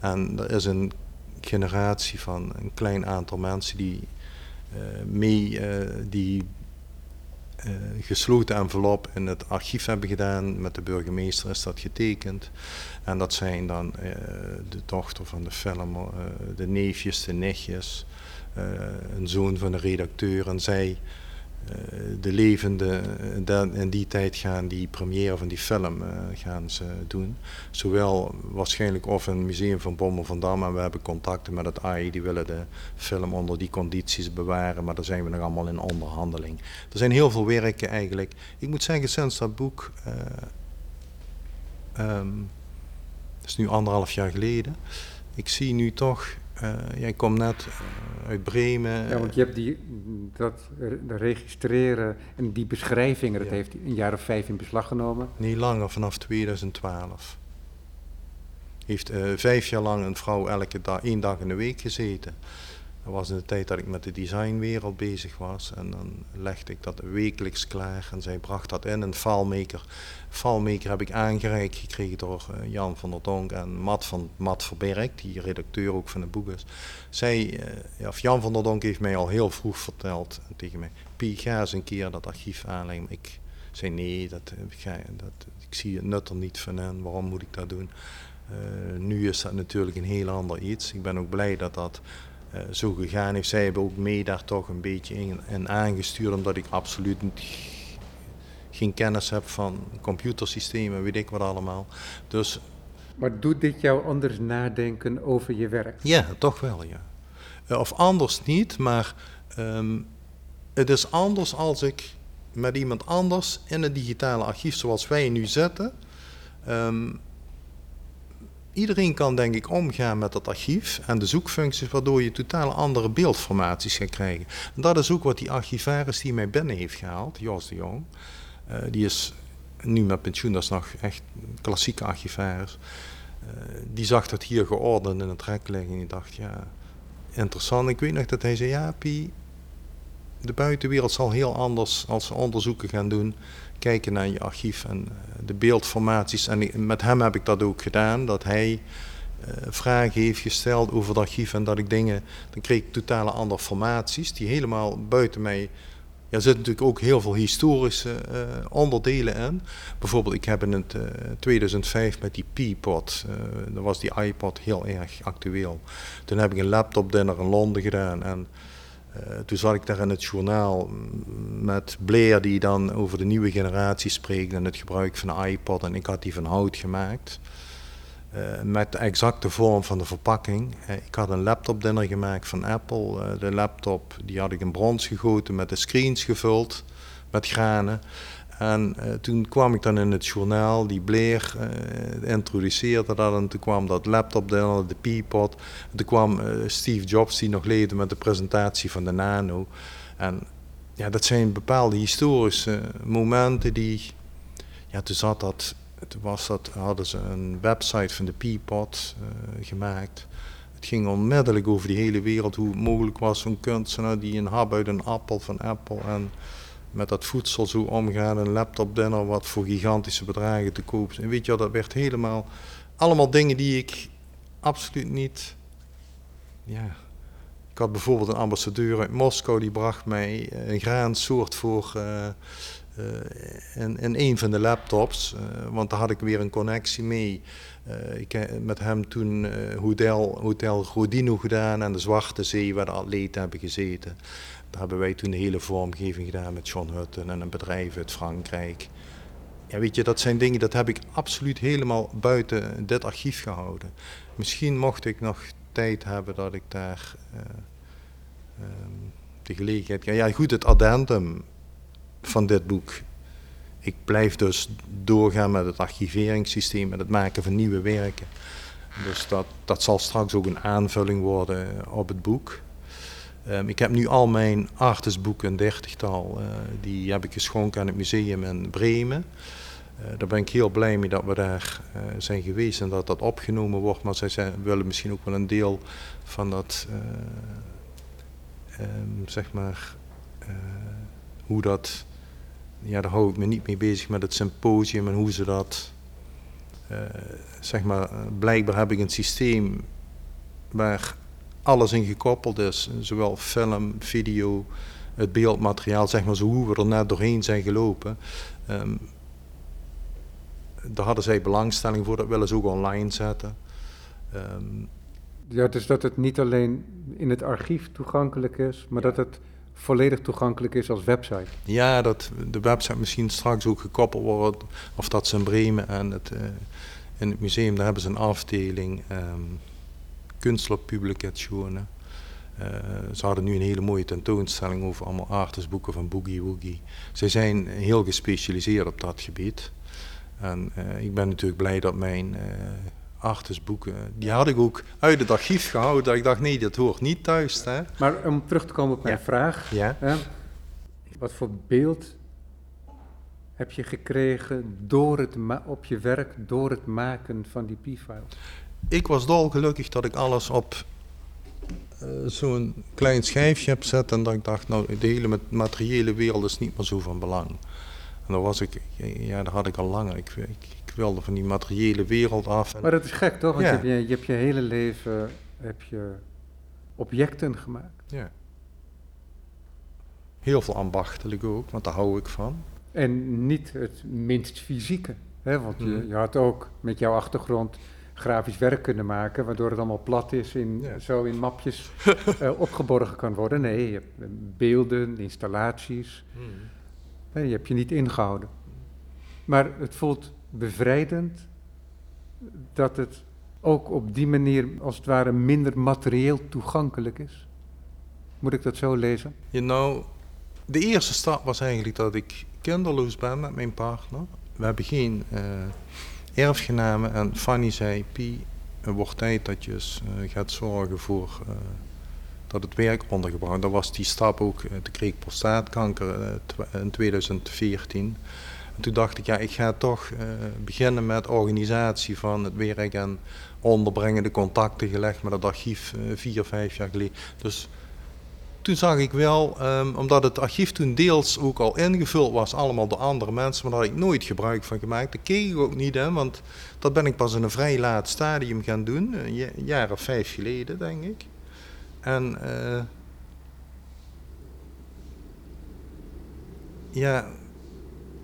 Speaker 2: En er is een generatie van een klein aantal mensen die mee die uh, gesloten envelop in het archief hebben gedaan. Met de burgemeester is dat getekend. En dat zijn dan uh, de dochter van de film, uh, de neefjes, de nichtjes, een zoon van de redacteur. En zij eh, de levende in die tijd gaan die première van die film gaan ze doen. Zowel waarschijnlijk of een museum van Bommel van Dam en we hebben contacten met het AI, die willen de film onder die condities bewaren, maar daar zijn we nog allemaal in onderhandeling. Er zijn heel veel werken eigenlijk. Ik moet zeggen, sinds dat boek, um, dat is nu anderhalf jaar geleden, ik zie nu toch uh, jij komt net uh, uit Bremen.
Speaker 1: Ja, want je hebt die, dat registreren en die beschrijvingen, dat ja. heeft een jaar of vijf in beslag genomen.
Speaker 2: Niet langer, vanaf 2012. Heeft uh, vijf jaar lang een vrouw elke dag, één dag in de week gezeten. Dat was in de tijd dat ik met de designwereld bezig was. En dan legde ik dat wekelijks klaar. En zij bracht dat in. Een FileMaker. FileMaker heb ik aangereikt gekregen door uh, Jan van der Donk en Matt van Matt Verberg, die redacteur ook van het boek is. Zij, uh, ja, Jan van der Donk heeft mij al heel vroeg verteld tegen mij: Pie, ga eens een keer dat archief aanleggen. Ik zei: Nee, dat, ga, dat, ik zie het nut er niet van in. Waarom moet ik dat doen? Nu is dat natuurlijk een heel ander iets. Ik ben ook blij dat dat zo gegaan heeft. Zij hebben ook mee daar toch een beetje in, aangestuurd, omdat ik absoluut geen kennis heb van computersystemen, weet ik wat allemaal. Dus,
Speaker 1: maar doet dit jou anders nadenken over je werk?
Speaker 2: Ja, toch wel, ja. Uh, of anders niet, maar um, het is anders als ik met iemand anders in het digitale archief zoals wij nu zitten. Um, iedereen kan denk ik omgaan met dat archief en de zoekfuncties, waardoor je totaal andere beeldformaties gaat krijgen. En dat is ook wat die archivaris die mij binnen heeft gehaald, Jos de Jong, uh, die is nu met pensioen, dat is nog echt een klassieke archivaris. Uh, die zag dat hier geordend in het rek liggen en die dacht, ja, interessant. Ik weet nog dat hij zei, ja Pie, de buitenwereld zal heel anders als ze onderzoeken gaan doen. Kijken naar je archief en de beeldformaties. En met hem heb ik dat ook gedaan, dat hij vragen heeft gesteld over het archief en dat ik dingen, dan kreeg ik totale andere formaties die helemaal buiten mij er zitten natuurlijk ook heel veel historische uh, onderdelen in. Bijvoorbeeld, ik heb in het, uh, 2005 met die Peapod, uh, dan was die iPod heel erg actueel. Toen heb ik een laptop dinner in Londen gedaan en toen zat ik daar in het journaal met Blair die dan over de nieuwe generatie spreekt en het gebruik van de iPod en ik had die van hout gemaakt. Uh, met de exacte vorm van de verpakking. Uh, ik had een laptop dinner gemaakt van Apple. De laptop die had ik in brons gegoten met de screens gevuld met granen. En toen kwam ik dan in het journaal, die Blair introduceerde dat en toen kwam dat laptop dinner, de Peapod. En toen kwam Steve Jobs die nog leefde met de presentatie van de Nano. En ja, dat zijn bepaalde historische momenten die, ja, toen zat dat toen was dat, hadden ze een website van de Peapod uh, gemaakt. Het ging onmiddellijk over die hele wereld, hoe het mogelijk was zo'n kunstenaar die een hap uit een appel van Apple en met dat voedsel zo omgaan, een laptop dinner wat voor gigantische bedragen te koop En weet je dat werd helemaal, allemaal dingen die ik absoluut niet, ja... Ik had bijvoorbeeld een ambassadeur uit Moskou, die bracht mij een graansoort voor... Uh, uh, in, een van de laptops, uh, want daar had ik weer een connectie mee. Uh, ik heb met hem toen Hotel, Hotel Rodino gedaan en de Zwarte Zee, waar de atleten hebben gezeten. Hebben wij toen de hele vormgeving gedaan met John Hutton en een bedrijf uit Frankrijk. Ja, weet je, dat zijn dingen, dat heb ik absoluut helemaal buiten dit archief gehouden. Misschien mocht ik nog tijd hebben dat ik daar um, de gelegenheid... Ja, goed, het addendum van dit boek. Ik blijf dus doorgaan met het archiveringssysteem en het maken van nieuwe werken. Dus dat, dat zal straks ook een aanvulling worden op het boek. Um, ik heb nu al mijn artisboeken, een dertigtal, uh, die heb ik geschonken aan het museum in Bremen. Uh, daar ben ik heel blij mee dat we daar uh, zijn geweest en dat dat opgenomen wordt. Maar zij willen misschien ook wel een deel van dat, um, zeg maar, hoe dat ja, daar hou ik me niet mee bezig met het symposium en hoe ze dat. Zeg maar, blijkbaar heb ik een systeem waar alles in gekoppeld is, zowel film, video, het beeldmateriaal, zeg maar zo hoe we er net doorheen zijn gelopen. Um, daar hadden zij belangstelling voor, dat willen ze ook online zetten. Um,
Speaker 1: ja, dus dat het niet alleen in het archief toegankelijk is, maar dat het volledig toegankelijk is als website.
Speaker 2: Ja, dat de website misschien straks ook gekoppeld wordt, of dat ze in Bremen en het, uh, in het museum, daar hebben ze een afdeling um, kunstlerpublicationen. Uh, ze hadden nu een hele mooie tentoonstelling over allemaal artistboeken van Boogie Woogie. Zij zijn heel gespecialiseerd op dat gebied. En uh, ik ben natuurlijk blij dat mijn artistboeken. Die had ik ook uit het archief gehouden. Dat ik dacht, nee, dat hoort niet thuis. Hè?
Speaker 1: Maar om terug te komen op mijn vraag.
Speaker 2: Ja.
Speaker 1: Hè, wat voor beeld heb je gekregen door het op je werk door het maken van die P-files?
Speaker 2: Ik was dolgelukkig dat ik alles op uh, zo'n klein schijfje heb gezet. En dat ik dacht, nou, de hele materiële wereld is niet meer zo van belang. En dan was ik, ja, daar had ik al langer. Ik, ik, wilde van die materiële wereld af.
Speaker 1: Maar dat is gek toch? Want ja. je, hebt, je, hebt je hele leven heb je objecten gemaakt.
Speaker 2: Ja. Heel veel ambachtelijk ook, want daar hou ik van.
Speaker 1: En niet het minst fysieke. Hè? Want je, mhm. je had ook met jouw achtergrond grafisch werk kunnen maken, waardoor het allemaal plat is, in, ja. zo in mapjes uh, (laughs) opgeborgen kan worden. Nee, je hebt beelden, installaties. Mm. Nee, je hebt je niet ingehouden. Maar het voelt bevrijdend dat het ook op die manier als het ware minder materieel toegankelijk is? Moet ik dat zo lezen?
Speaker 2: Je nou, de eerste stap was eigenlijk dat ik kinderloos ben met mijn partner. We hebben geen uh, erfgenamen en Fanny zei, Pie, wordt tijd dat je uh, gaat zorgen voor uh, dat het werk ondergebracht. Dat was die stap ook, uh, de kreeg prostaatkanker in 2014. En toen dacht ik, ja, ik ga toch beginnen met organisatie van het werk en onderbrengen, de contacten gelegd met het archief vier, vijf jaar geleden. Dus toen zag ik wel, um, omdat het archief toen deels ook al ingevuld was, allemaal door andere mensen, maar daar had ik nooit gebruik van gemaakt. Dat keek ik ook niet, hè, want dat ben ik pas in een vrij laat stadium gaan doen, een jaar of vijf geleden, denk ik. En uh, ja,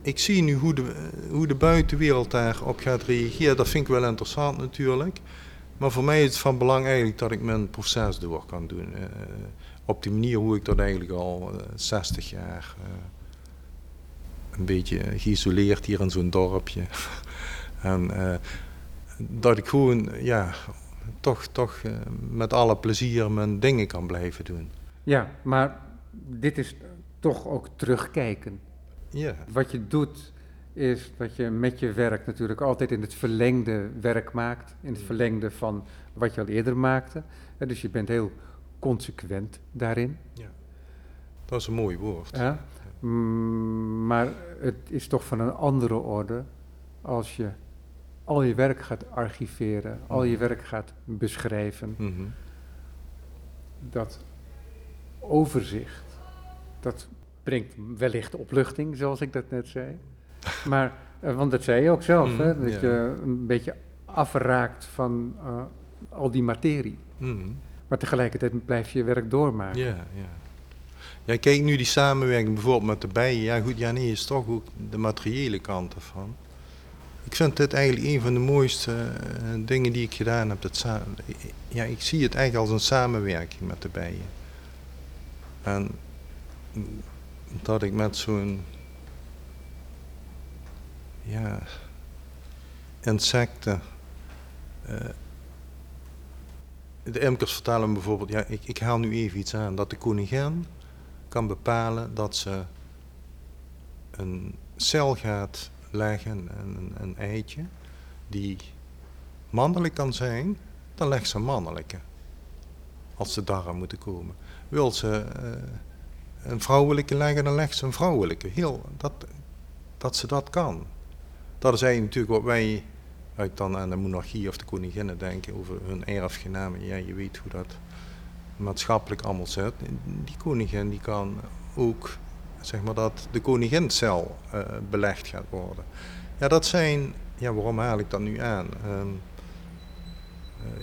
Speaker 2: ik zie nu hoe de, hoe de buitenwereld daarop gaat reageren. Dat vind ik wel interessant natuurlijk. Maar voor mij is het van belang eigenlijk dat ik mijn proces door kan doen. Uh, op die manier hoe ik dat eigenlijk al uh, 60 jaar uh, een beetje geïsoleerd hier in zo'n dorpje. (laughs) en dat ik gewoon, ja, toch, toch met alle plezier mijn dingen kan blijven doen.
Speaker 1: Ja, maar dit is toch ook terugkijken.
Speaker 2: Ja.
Speaker 1: Wat je doet is dat je met je werk natuurlijk altijd in het verlengde werk maakt. In het verlengde van wat je al eerder maakte. dus je bent heel consequent daarin.
Speaker 2: Ja. Dat is een mooi woord.
Speaker 1: Ja. Mm, maar het is toch van een andere orde als je al je werk gaat archiveren, al je mhm. werk gaat beschrijven.
Speaker 2: -hmm.
Speaker 1: Dat overzicht, dat brengt wellicht opluchting, zoals ik dat net zei. (laughs) Maar, uh, want dat zei je ook zelf, hè, mhm, dat je een beetje afraakt van uh, al die materie.
Speaker 2: Mm.
Speaker 1: Maar tegelijkertijd blijf je werk doormaken.
Speaker 2: Ja, ja. Ja, kijk nu die samenwerking bijvoorbeeld met de bijen. Ja, goed, ja, nee, is toch ook de materiële kant ervan. Ik vind dit eigenlijk een van de mooiste uh, dingen die ik gedaan heb. Dat ja, ik zie het eigenlijk als een samenwerking met de bijen. En dat ik met zo'n ja, insecten. Uh, de imkers vertellen bijvoorbeeld, ja, ik, ik haal nu even iets aan, dat de koningin kan bepalen dat ze een cel gaat leggen, een, een eitje, die mannelijk kan zijn, dan legt ze mannelijke. Als ze darm moeten komen. Wil ze uh, een vrouwelijke leggen, dan legt ze een vrouwelijke. Heel, dat, dat ze dat kan. Dat is eigenlijk natuurlijk wat wij uit dan aan de monarchie of de koninginnen denken over hun erfgenamen. Ja, je weet hoe dat maatschappelijk allemaal zit. Die koningin die kan ook, zeg maar, dat de koningincel uh, belegd gaat worden. Ja, dat zijn, ja, waarom haal ik dat nu aan? Um,
Speaker 1: uh,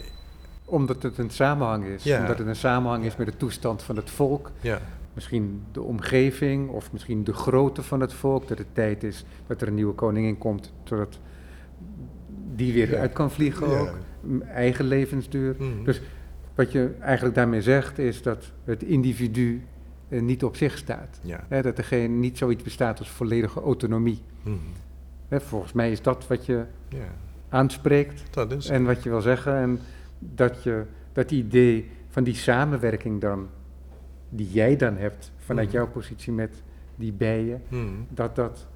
Speaker 1: omdat het een samenhang is. Ja. Omdat het een samenhang is met de toestand van het volk.
Speaker 2: Ja
Speaker 1: misschien de omgeving of misschien de grootte van het volk. Dat het tijd is dat er een nieuwe koningin komt, zodat die weer uit kan vliegen ook. Eigen levensduur.
Speaker 2: Mhm.
Speaker 1: Dus wat je eigenlijk daarmee zegt is dat het individu eh, niet op zich staat. dat er geen, niet zoiets bestaat als volledige autonomie.
Speaker 2: Mhm.
Speaker 1: volgens mij is dat wat je aanspreekt
Speaker 2: dat is
Speaker 1: en wat je wil zeggen. En dat, je, dat idee van die samenwerking dan die jij dan hebt vanuit mm. jouw positie met die bijen,
Speaker 2: mm.
Speaker 1: dat, dat,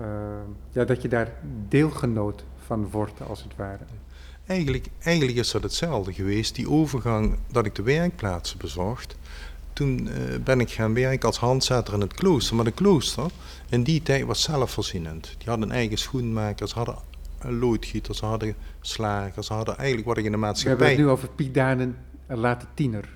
Speaker 1: uh, ja, dat je daar deelgenoot van wordt, als het ware.
Speaker 2: Eigenlijk, eigenlijk is dat hetzelfde geweest, die overgang dat ik de werkplaatsen bezocht. Toen uh, ben ik gaan werken als handzetter in het klooster. Maar de klooster in die tijd was zelfvoorzienend. Die hadden eigen schoenmakers, hadden loodgieters, hadden slagers, hadden eigenlijk wat ik in de maatschappij...
Speaker 1: We hebben het nu over Piet Daarnen, een late tiener.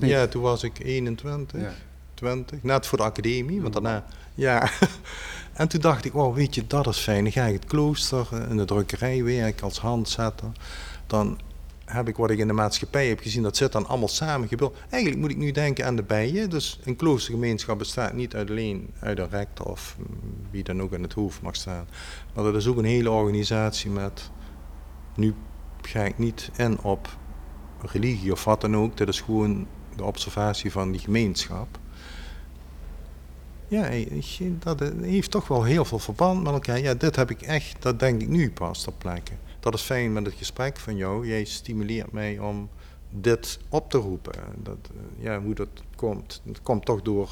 Speaker 2: Ja, toen was ik 21, ja. 20, net voor de academie, want daarna, ja. (laughs) en toen dacht ik, oh weet je, dat is fijn. Dan ga ik het klooster eh, in de drukkerij werken als handzetter. Dan heb ik wat ik in de maatschappij heb gezien, dat zit dan allemaal samengebuld. Eigenlijk moet ik nu denken aan de bijen. Dus een kloostergemeenschap bestaat niet alleen uit een rector of wie dan ook in het hoofd mag staan. Maar dat is ook een hele organisatie met, nu ga ik niet in op religie of wat dan ook. Dat is gewoon de observatie van die gemeenschap. Ja, dat heeft toch wel heel veel verband met elkaar. Ja, dit heb ik echt, dat denk ik nu pas op plekken. Dat is fijn met het gesprek van jou. Jij stimuleert mij om dit op te roepen. Dat, eh, ja, hoe dat komt. Dat komt toch door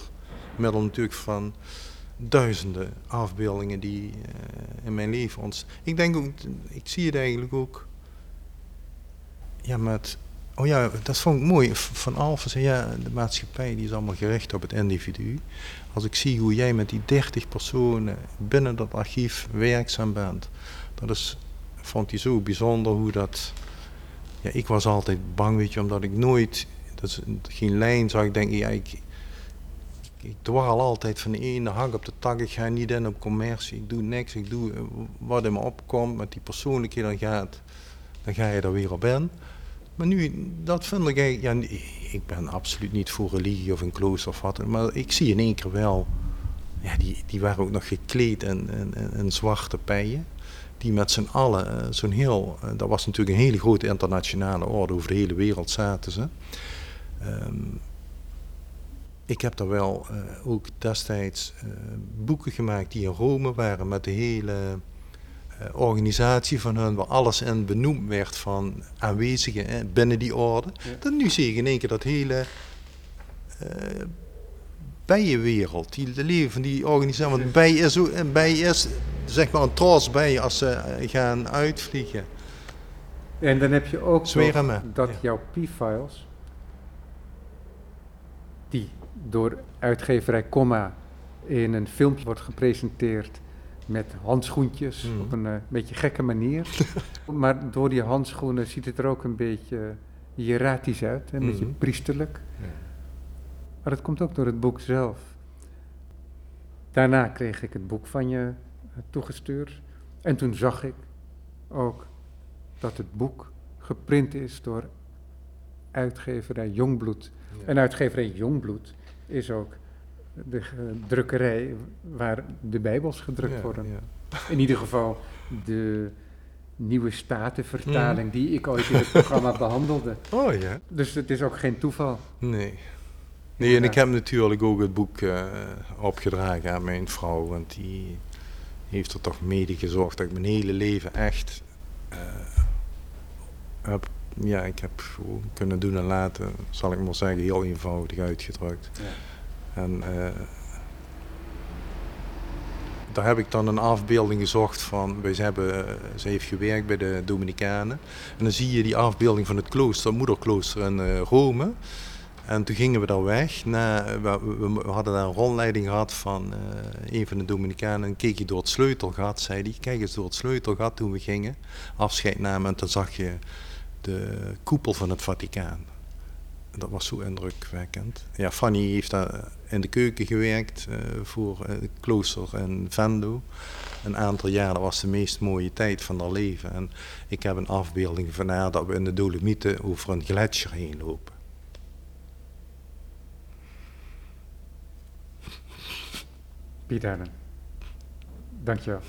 Speaker 2: middel natuurlijk van duizenden afbeeldingen die in mijn leven ons. Ik denk ook, ik zie het eigenlijk ook ja, met Oh ja, dat vond ik mooi. Van Alphen zei ja, de maatschappij die is allemaal gericht op het individu. Als ik zie hoe jij met die 30 personen binnen dat archief werkzaam bent, dat is, vond hij zo bijzonder hoe dat. Ja, ik was altijd bang, weet je, omdat ik nooit, dat geen lijn zag. Ik denk, ja, ik, ik dwarrel altijd van de ene hak op de tak. Ik ga niet in op commercie. Ik doe niks. Ik doe eh, wat in me opkomt. Met die persoonlijkheid dan gaat, dan ga je er weer op in. Maar nu, dat vind ik ja, ik ben absoluut niet voor religie of een klooster of wat, maar ik zie in één keer wel, ja, die, die waren ook nog gekleed in, zwarte pijen. Die met z'n allen, uh, zo'n heel, uh, dat was natuurlijk een hele grote internationale orde, over de hele wereld zaten ze. Um, ik heb daar wel uh, ook destijds boeken gemaakt die in Rome waren met de hele eh, organisatie van hun, waar alles in benoemd werd van aanwezigen hè, binnen die orde. Dan nu zie je in één keer dat hele uh, bijenwereld, die de leven van die organisatie. Want bij is, ook, bij is zeg maar een trots bij als ze eh, gaan uitvliegen.
Speaker 1: En dan heb je ook dat ja. jouw P-files, die door uitgeverij Comma in een filmpje wordt gepresenteerd met handschoentjes mm. op een uh, beetje gekke manier. (laughs) maar door die handschoenen ziet het er ook een beetje hieratisch uit, een beetje mm. priesterlijk. Ja. Maar dat komt ook door het boek zelf. Daarna kreeg ik het boek van je uh, toegestuurd. En toen zag ik ook dat het boek geprint is door uitgeverij Jongbloed. Ja. En uitgeverij Jongbloed is ook de drukkerij waar de Bijbels gedrukt worden. In ieder geval de nieuwe statenvertaling mm. die ik ooit in het (laughs) programma behandelde.
Speaker 2: Oh ja.
Speaker 1: Dus het is ook geen toeval.
Speaker 2: Nee. Nee, en ik heb natuurlijk ook het boek uh, opgedragen aan mijn vrouw, want die heeft er toch mede gezorgd dat ik mijn hele leven echt uh, heb, ja, ik heb kunnen doen en laten, zal ik maar zeggen, heel eenvoudig uitgedrukt. Ja. En uh, daar heb ik dan een afbeelding gezocht van, hebben, uh, ze heeft gewerkt bij de Dominicanen. En dan zie je die afbeelding van het klooster, moederklooster in uh, Rome. En toen gingen we daar weg. We, hadden daar een rondleiding gehad van een van de Dominicanen. En keek je door het sleutelgat, zei hij. Kijk eens door het sleutelgat toen we gingen. Afscheid namen en toen zag je de koepel van het Vaticaan. Dat was zo indrukwekkend. Ja, Fanny heeft daar in de keuken gewerkt uh, voor uh, klooster in Vendo. Een aantal jaar, was de meest mooie tijd van haar leven. En ik heb een afbeelding van haar dat we in de Dolomieten over een gletsjer heen lopen.
Speaker 1: Piet Dank dankjewel.